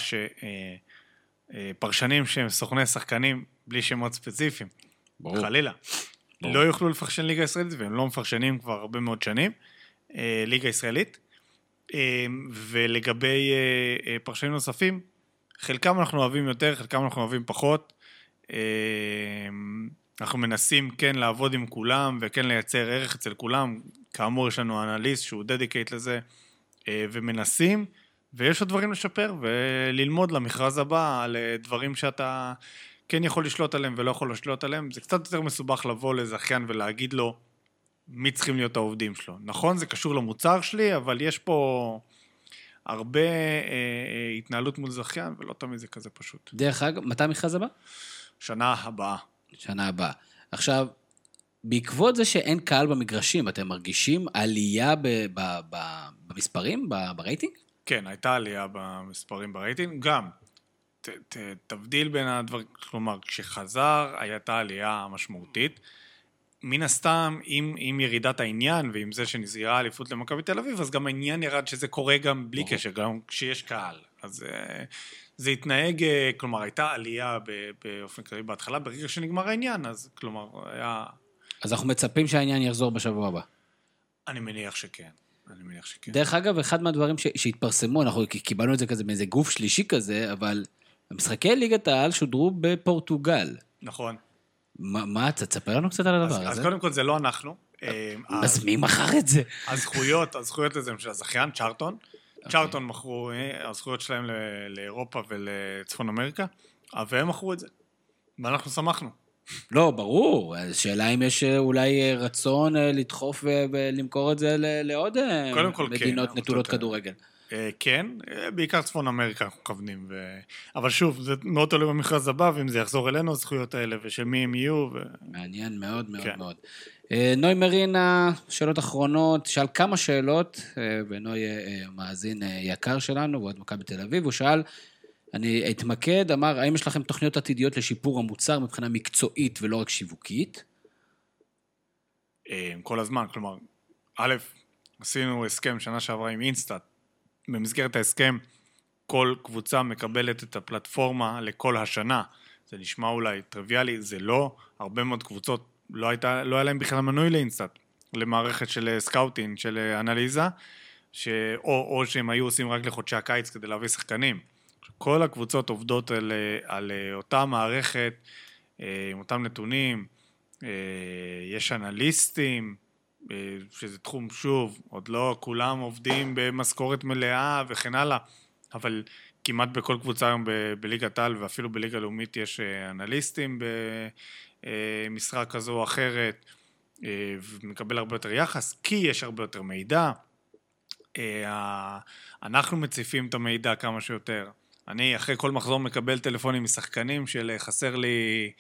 שפרשנים שהם סוכני שחקנים, בלי שמות ספציפיים, ברור. חלילה. לא יוכלו לפרשן ליגה ישראלית, והם לא מפרשנים כבר הרבה מאוד שנים, אה, ליגה ישראלית. אה, ולגבי אה, פרשנים נוספים, חלקם אנחנו אוהבים יותר, חלקם אנחנו אוהבים פחות. אנחנו מנסים כן לעבוד עם כולם וכן לייצר ערך אצל כולם. כאמור, יש לנו אנליסט שהוא דדיקייט לזה, ומנסים, ויש עוד דברים לשפר, וללמוד למכרז הבא על דברים שאתה כן יכול לשלוט עליהם ולא יכול לשלוט עליהם. זה קצת יותר מסובך לבוא לזכיין ולהגיד לו מי צריכים להיות העובדים שלו. נכון, זה קשור למוצר שלי, אבל יש פה הרבה אה, אה, התנהלות מול זכיין, ולא תמיד זה כזה פשוט. דרך אגב, מתי המכרז הבא? שנה הבאה. שנה הבאה. עכשיו, בעקבות זה שאין קהל במגרשים, אתם מרגישים עלייה ב- ב- ב- במספרים, ב- ברייטינג? כן, הייתה עלייה במספרים ברייטינג, גם. ת, ת, תבדיל בין הדברים, כלומר, כשחזר הייתה עלייה משמעותית. מן הסתם, עם, עם ירידת העניין ועם זה שנסגרה אליפות למכבי תל אביב, אז גם העניין ירד שזה קורה גם בלי ברור. קשר, גם כשיש קהל. אז אה, זה התנהג, אה, כלומר, הייתה עלייה באופן כללי בהתחלה, ברגע שנגמר העניין, אז כלומר, היה... אז אנחנו מצפים שהעניין יחזור בשבוע הבא. אני מניח שכן. אני מניח שכן. דרך אגב, אחד מהדברים ש- שהתפרסמו, אנחנו קיבלנו את זה כזה מאיזה גוף שלישי כזה, אבל משחקי ליגת העל שודרו בפורטוגל. נכון. מה, מה, תספר לנו קצת על אז, הדבר אז הזה. קודם כל זה לא אנחנו. אה, אז מי מכר את זה? הזכויות, הזכויות לזה הם של הזכיין, צ'ארטון. צ'ארטון מכרו, אה, הזכויות שלהם לאירופה ולצפון אמריקה, והם מכרו את זה. ואנחנו שמחנו. לא, ברור. השאלה אם יש אה, אולי רצון לדחוף ולמכור את זה לעוד כן, מדינות נטולות כדורגל. אה, כן, אה, בעיקר צפון אמריקה אנחנו מכוונים. ו... אבל שוב, זה מאוד תלוי במכרז הבא, ואם זה יחזור אלינו, הזכויות האלה, ושל מי הם יהיו. ו... מעניין מאוד מאוד כן. מאוד. אה, נוי מרינה, שאלות אחרונות, שאל כמה שאלות, ונוי מאזין יקר שלנו, ועוד מכבי תל אביב, הוא שאל, אני אתמקד, אמר, האם יש לכם תוכניות עתידיות לשיפור המוצר מבחינה מקצועית ולא רק שיווקית? כל הזמן, כלומר, א', עשינו הסכם שנה שעברה עם InStat. במסגרת ההסכם, כל קבוצה מקבלת את הפלטפורמה לכל השנה. זה נשמע אולי טריוויאלי, זה לא. הרבה מאוד קבוצות, לא, הייתה, לא היה להם בכלל מנוי ל InStat, למערכת של אה, scouting, של אה, אנליזה, ש... או, או שהם היו עושים רק לחודשי הקיץ כדי להביא שחקנים. כל הקבוצות עובדות על, אה, על אותה מערכת, עם אותם נתונים, יש אנליסטים, שזה תחום, שוב, עוד לא כולם עובדים במשכורת מלאה וכן הלאה, אבל כמעט בכל קבוצה היום ב- בליגת העל ואפילו בליגה לאומית יש אה, אנליסטים במשרה כזו או אחרת, אה, ומקבל הרבה יותר יחס, כי יש הרבה יותר מידע. אה, אנחנו מציפים את המידע כמה שיותר. אני אחרי כל מחזור מקבל טלפונים משחקנים של אה, חסר לי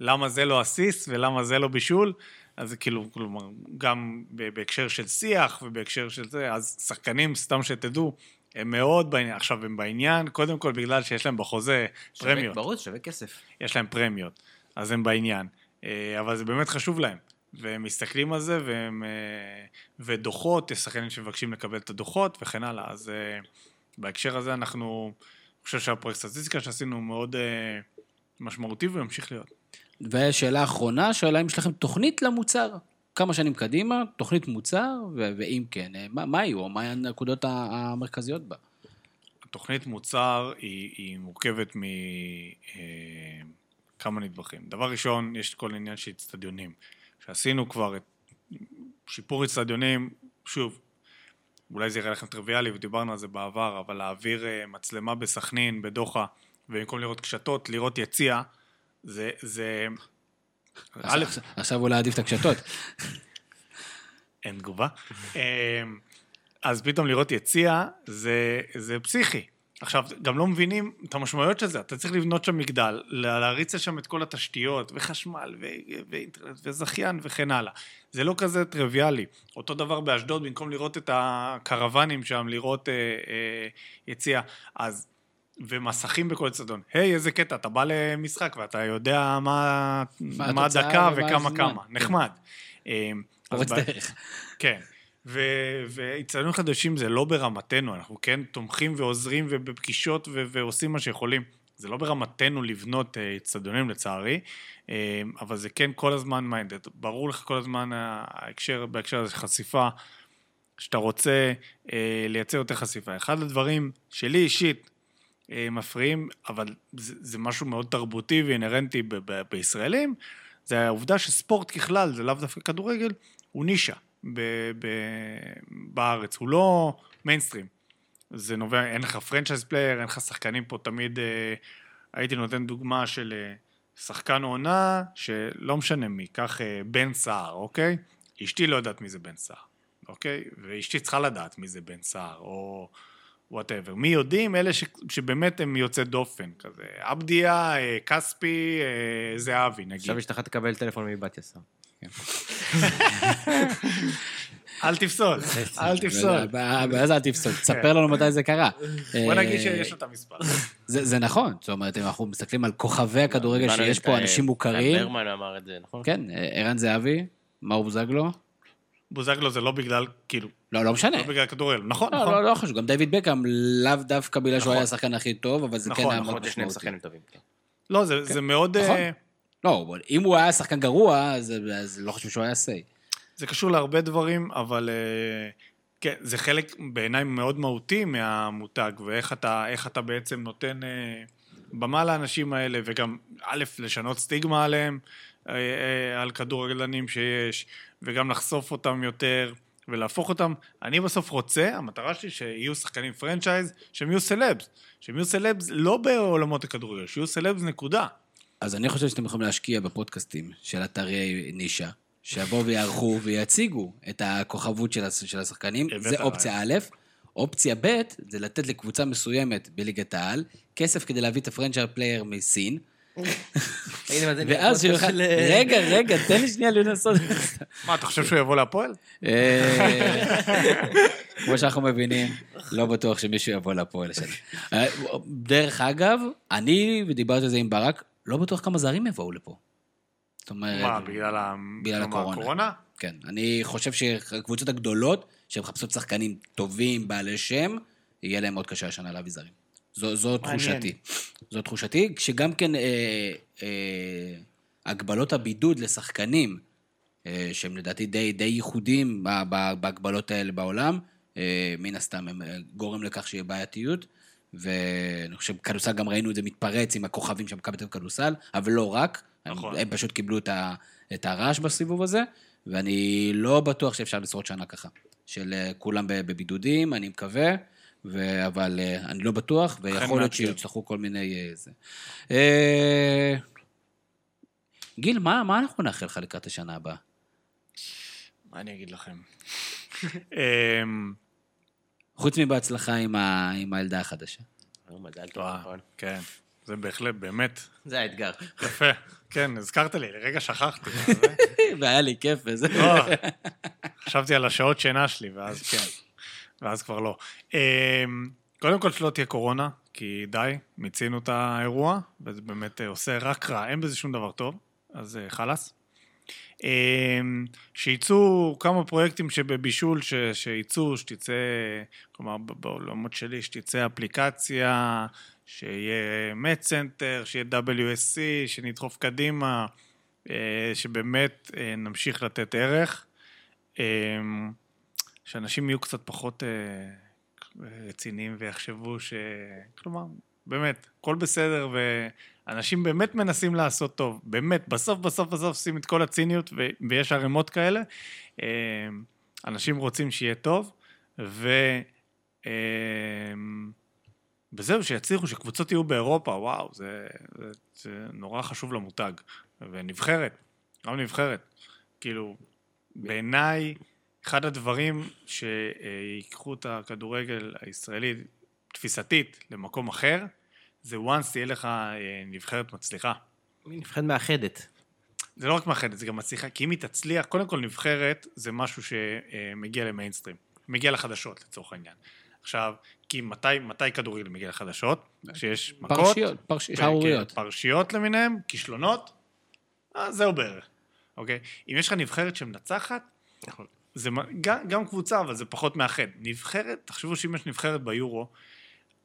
למה זה לא אסיסט ולמה זה לא בישול. אז זה כאילו, כלומר, גם בהקשר של שיח ובהקשר של זה, אז שחקנים, סתם שתדעו, הם מאוד בעניין, עכשיו הם בעניין, קודם כל בגלל שיש להם בחוזה שווה- פרמיות, ברור, שווה כסף. יש להם פרמיות, אז הם בעניין. אה, אבל זה באמת חשוב להם, והם מסתכלים על זה, והם... אה, ודוחות, יש שחקנים שמבקשים לקבל את הדוחות וכן הלאה, אז אה, בהקשר הזה אנחנו, אני חושב שהפרויקט סטטיסטיקה שעשינו מאוד משמעותי וימשיך להיות. ושאלה אחרונה, שאלה אם יש לכם תוכנית למוצר. כמה שנים קדימה, תוכנית מוצר, ו- ואם כן, אה, מה, מה יהיו, או מה הנקודות המרכזיות בה? התוכנית מוצר היא, היא מורכבת מכמה נדבכים. דבר ראשון, יש את כל העניין של אצטדיונים. שעשינו כבר את שיפור אצטדיונים, שוב, אולי זה יראה לכם טריוויאלי ודיברנו על זה בעבר, אבל להעביר אה, מצלמה בסכנין, בדוחה, ובמקום לראות קשתות, לראות יציע, זה... זה... א', עכשיו- אולי עדיף את הקשתות. אין תגובה. אמ, אז פתאום לראות יציע זה, זה פסיכי. עכשיו, גם לא מבינים את המשמעויות של זה. אתה צריך לבנות שם מגדל, לה- להריץ לשם את כל התשתיות, וחשמל, ו- ואינטרנט, וזכיין, וכן הלאה. זה לא כזה טריוויאלי. אותו דבר באשדוד, במקום לראות את הקרוונים שם, לראות אה, אה, יציע, אז... ומסכים בכל אצטדיון. היי, איזה קטע, אתה בא למשחק ואתה יודע מה, מה מה הדקה וכמה. כמה. נחמד. אמ, אז פורץ ב- דרך. כן. ו- ואיצטדיונים חדשים זה לא ברמתנו, אנחנו כן תומכים ועוזרים ובפגישות ו- ועושים מה שיכולים. זה לא ברמתנו לבנות אה, איצטדיונים לצערי, אה, אבל זה כן כל הזמן מיינדד. ברור לך כל הזמן ההקשר, בהקשר הזה חשיפה, שאתה רוצה אה, לייצר יותר חשיפה. אחד הדברים שלי אישית אה, מפריעים, אבל זה, זה משהו מאוד תרבותי ואינהרנטי ב- ב- בישראלים, זה העובדה שספורט ככלל, זה לאו דווקא כדורגל, הוא נישה ב- ב- בארץ, הוא לא מיינסטרים. זה נובע, אין לך franchise player, אין לך שחקנים פה תמיד, אה, הייתי נותן דוגמה של אה, שחקן עונה, שלא משנה מי, קח אה, בן סער, אוקיי? אשתי לא יודעת מי זה בן סער, אוקיי? ואשתי צריכה לדעת מי זה בן סער, או whatever. מי יודעים? אלה ש, שבאמת הם יוצאי דופן, כזה. עבדיה, אה, כספי, אה, זהבי, נגיד. עכשיו אשתך תקבל טלפון מבן סער. אל תפסול, אל תפסול. ואז אל תפסול, תספר לנו מתי זה קרה. בוא נגיד אה, שיש לו את המספר. זה נכון, זאת אומרת, אם אנחנו מסתכלים על כוכבי הכדורגל שיש פה אנשים מוכרים, ברמן אמר את זה, נכון? כן, ערן זהבי, מאור בוזגלו, בוזגלו זה לא בגלל, כאילו, לא, לא משנה. לא בגלל כדורגל. נכון, לא, נכון. לא, לא חשוב, גם דיוויד בקאם לאו דווקא בגלל שהוא נכון. היה השחקן הכי טוב, אבל זה נכון, כן היה נכון, מאוד יש שני. שחקנים טובים. כן. לא, זה זה מאוד... נכון. אה, לא, אם הוא היה שחקן גרוע, אז אז לא חושב שהוא היה סיי. זה קשור להרבה דברים, אבל אה, כן, זה חלק בעיניי מאוד מהותי מהמותג, ואיך אתה, אתה בעצם נותן אה, במה לאנשים האלה, וגם, א', לשנות סטיגמה עליהם, אה, אה, על כדורגלנים שיש, וגם לחשוף אותם יותר, ולהפוך אותם. אני בסוף רוצה, המטרה שלי שיהיו שחקנים franchise, שהם יהיו סלבס. שהם יהיו סלבס לא בעולמות הכדורגל, שיהיו סלבס נקודה. אז אני חושב שאתם יכולים להשקיע בפודקאסטים של אתרי נישה, שיבואו ויערכו ויציגו את הכוכבות של הש- של השחקנים. זה אופציה א'. אופציה ב', זה לתת לקבוצה מסוימת בליגת העל כסף כדי להביא את ה franchise player מסין, ואז שהוא יוכל... רגע, רגע, תן לי שנייה לנסות. מה, אתה חושב שהוא יבוא להפועל? אה, כמו שאנחנו מבינים, לא בטוח שמישהו יבוא לפועל השנה. אה, דרך אגב, אני, ודיברתי על זה עם ברק, לא בטוח כמה זרים יבואו לפה. זאת אומרת... מה, בגלל בגלל. הקורונה? כן, אני חושב שהקבוצות הגדולות, שמחפשות שחקנים טובים, בעלי שם, יהיה להם מאוד קשה השנה להביא זרים. זו, זו. תחושתי. זו תחושתי, שגם כן אה, אה, הגבלות הבידוד לשחקנים, אה, שהם לדעתי די, די ב- בהגבלות האלה בעולם, אה, מן הסתם הם אה, גורם לכך שיהיה בעייתיות. ואני חושב, כדורסל גם ראינו את זה מתפרץ עם הכוכבים של מכבי תל כדורסל, אבל לא רק. נכון. הם, הם פשוט קיבלו את, ה, את הרעש בסיבוב הזה, ואני לא בטוח שאפשר לשרוד שנה ככה. של אה, כולם בבידודים, אני מקווה, ו... אבל אה, אני לא בטוח, ויכול להיות. שיצטרכו כל מיני... אה, זה. אה, גיל, מה, מה אנחנו נאחל לך לקראת השנה הבאה? מה אני אגיד לכם? אמ, חוץ מבהצלחה עם, ה... עם הילדה החדשה. מזל טוב, נכון. כן, זה בהחלט, באמת, זה האתגר. יפה. כן, הזכרת לי, לרגע שכחתי. והיה לי כיף וזה. לא, חשבתי על השעות שינה שלי, ואז כן, ואז כבר לא. אמ, קודם כל שלא תהיה קורונה, כי די, מיצינו את האירוע, וזה באמת אה, עושה רק רע, אין בזה שום דבר טוב, אז אה, חלאס. אמ, שיצאו כמה פרויקטים שבבישול, ש- שיצאו, שתצא, כלומר בעולמות שלי, שתצא אפליקציה, שיהיה match center, שיהיה WSC, שנדחוף קדימה, אה, שבאמת נמשיך לתת ערך, אה, שאנשים יהיו קצת פחות אה, רציניים ויחשבו ש... כלומר, באמת, הכל בסדר, ואנשים באמת מנסים לעשות טוב. באמת, בסוף, בסוף, בסוף עושים את כל הציניות, ו... ויש ערימות כאלה. אה, אנשים רוצים שיהיה טוב, ו... אה, וזהו, שיצליחו, שקבוצות יהיו באירופה, וואו, זה, זה, זה נורא חשוב למותג. ונבחרת, גם נבחרת. כאילו, בעיניי, אחד הדברים שיקחו את הכדורגל הישראלי, תפיסתית, למקום אחר, זה once תהיה לך אה, נבחרת מצליחה. נבחרת מאחדת. זה לא רק מאחדת, זה גם מצליחה, כי אם היא תצליח, קודם כל נבחרת זה משהו שמגיע למיינסטרים, מגיע לחדשות לצורך העניין. עכשיו, כי מתי, מתי כדורגל מגיע לחדשות? שיש מכות, פרשיות, פרש- כן, שערוריות. כן, פרשיות למיניהם, כישלונות, אז זהו בערך, אוקיי? אם יש לך נבחרת שמנצחת, נכון. זה גם, גם קבוצה, אבל זה פחות מאחד. נבחרת, תחשבו שאם יש נבחרת ביורו,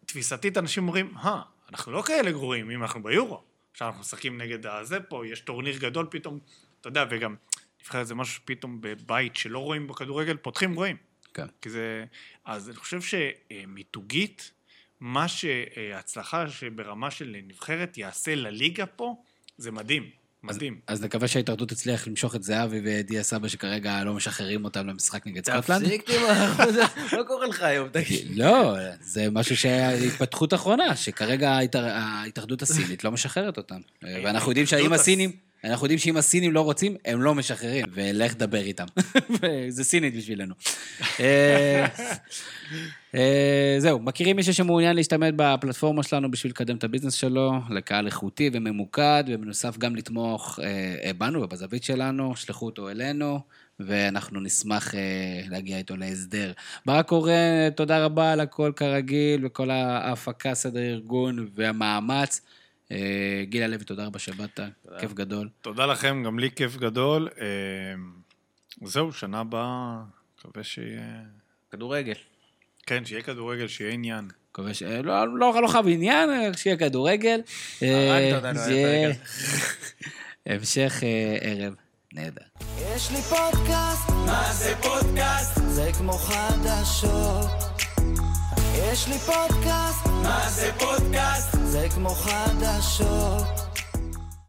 תפיסתית אנשים אומרים, אה, אנחנו לא כאלה גרועים אם אנחנו ביורו. עכשיו אנחנו משחקים נגד הזה פה, יש טורניר גדול פתאום, אתה יודע, וגם נבחרת זה משהו שפתאום בבית שלא רואים בכדורגל, פותחים רואים. כן. כי זה... אז אני חושב שמיתוגית, מה שהצלחה שברמה של נבחרת יעשה לליגה פה, זה מדהים. מדהים. אז נקווה שההתאחדות תצליח למשוך את זהבי ודיה סבא, שכרגע לא משחררים אותם למשחק נגד סקוטלנד. תפסיק. מה קורה לך היום, תגיד? לא, זה משהו שהתפתחות אחרונה, שכרגע ההתאחדות הסינית לא משחררת אותם. ואנחנו יודעים שאם הסינים... אנחנו יודעים שאם הסינים לא רוצים, הם לא משחררים, ולך דבר איתם. זה סינית בשבילנו. אה, אה, זהו, מכירים מישהו שמעוניין להשתמש בפלטפורמה שלנו בשביל לקדם את הביזנס שלו, לקהל איכותי וממוקד, ובנוסף גם לתמוך אה, בנו ובזווית שלנו, שלחו אותו אלינו, ואנחנו נשמח להגיע איתו להסדר. ברק קורן, תודה רבה על הכל כרגיל, וכל ההפקה, סדר ארגון והמאמץ. אה, גיל הלוי, תודה רבה שבאת, כיף גדול. תודה לכם, גם לי כיף גדול. אה, זהו, שנה הבאה, מקווה שיהיה... כדורגל. כן, שיהיה כדורגל, שיהיה עניין. מקווה ש... לא, לא, לא חייב עניין, שיהיה כדורגל. רק תודה, שיהיה... המשך ערב נהדר. יש לי פודקאסט, מה זה פודקאסט? זה כמו חדשות. יש לי פודקאסט, מה זה פודקאסט? זה כמו חדשות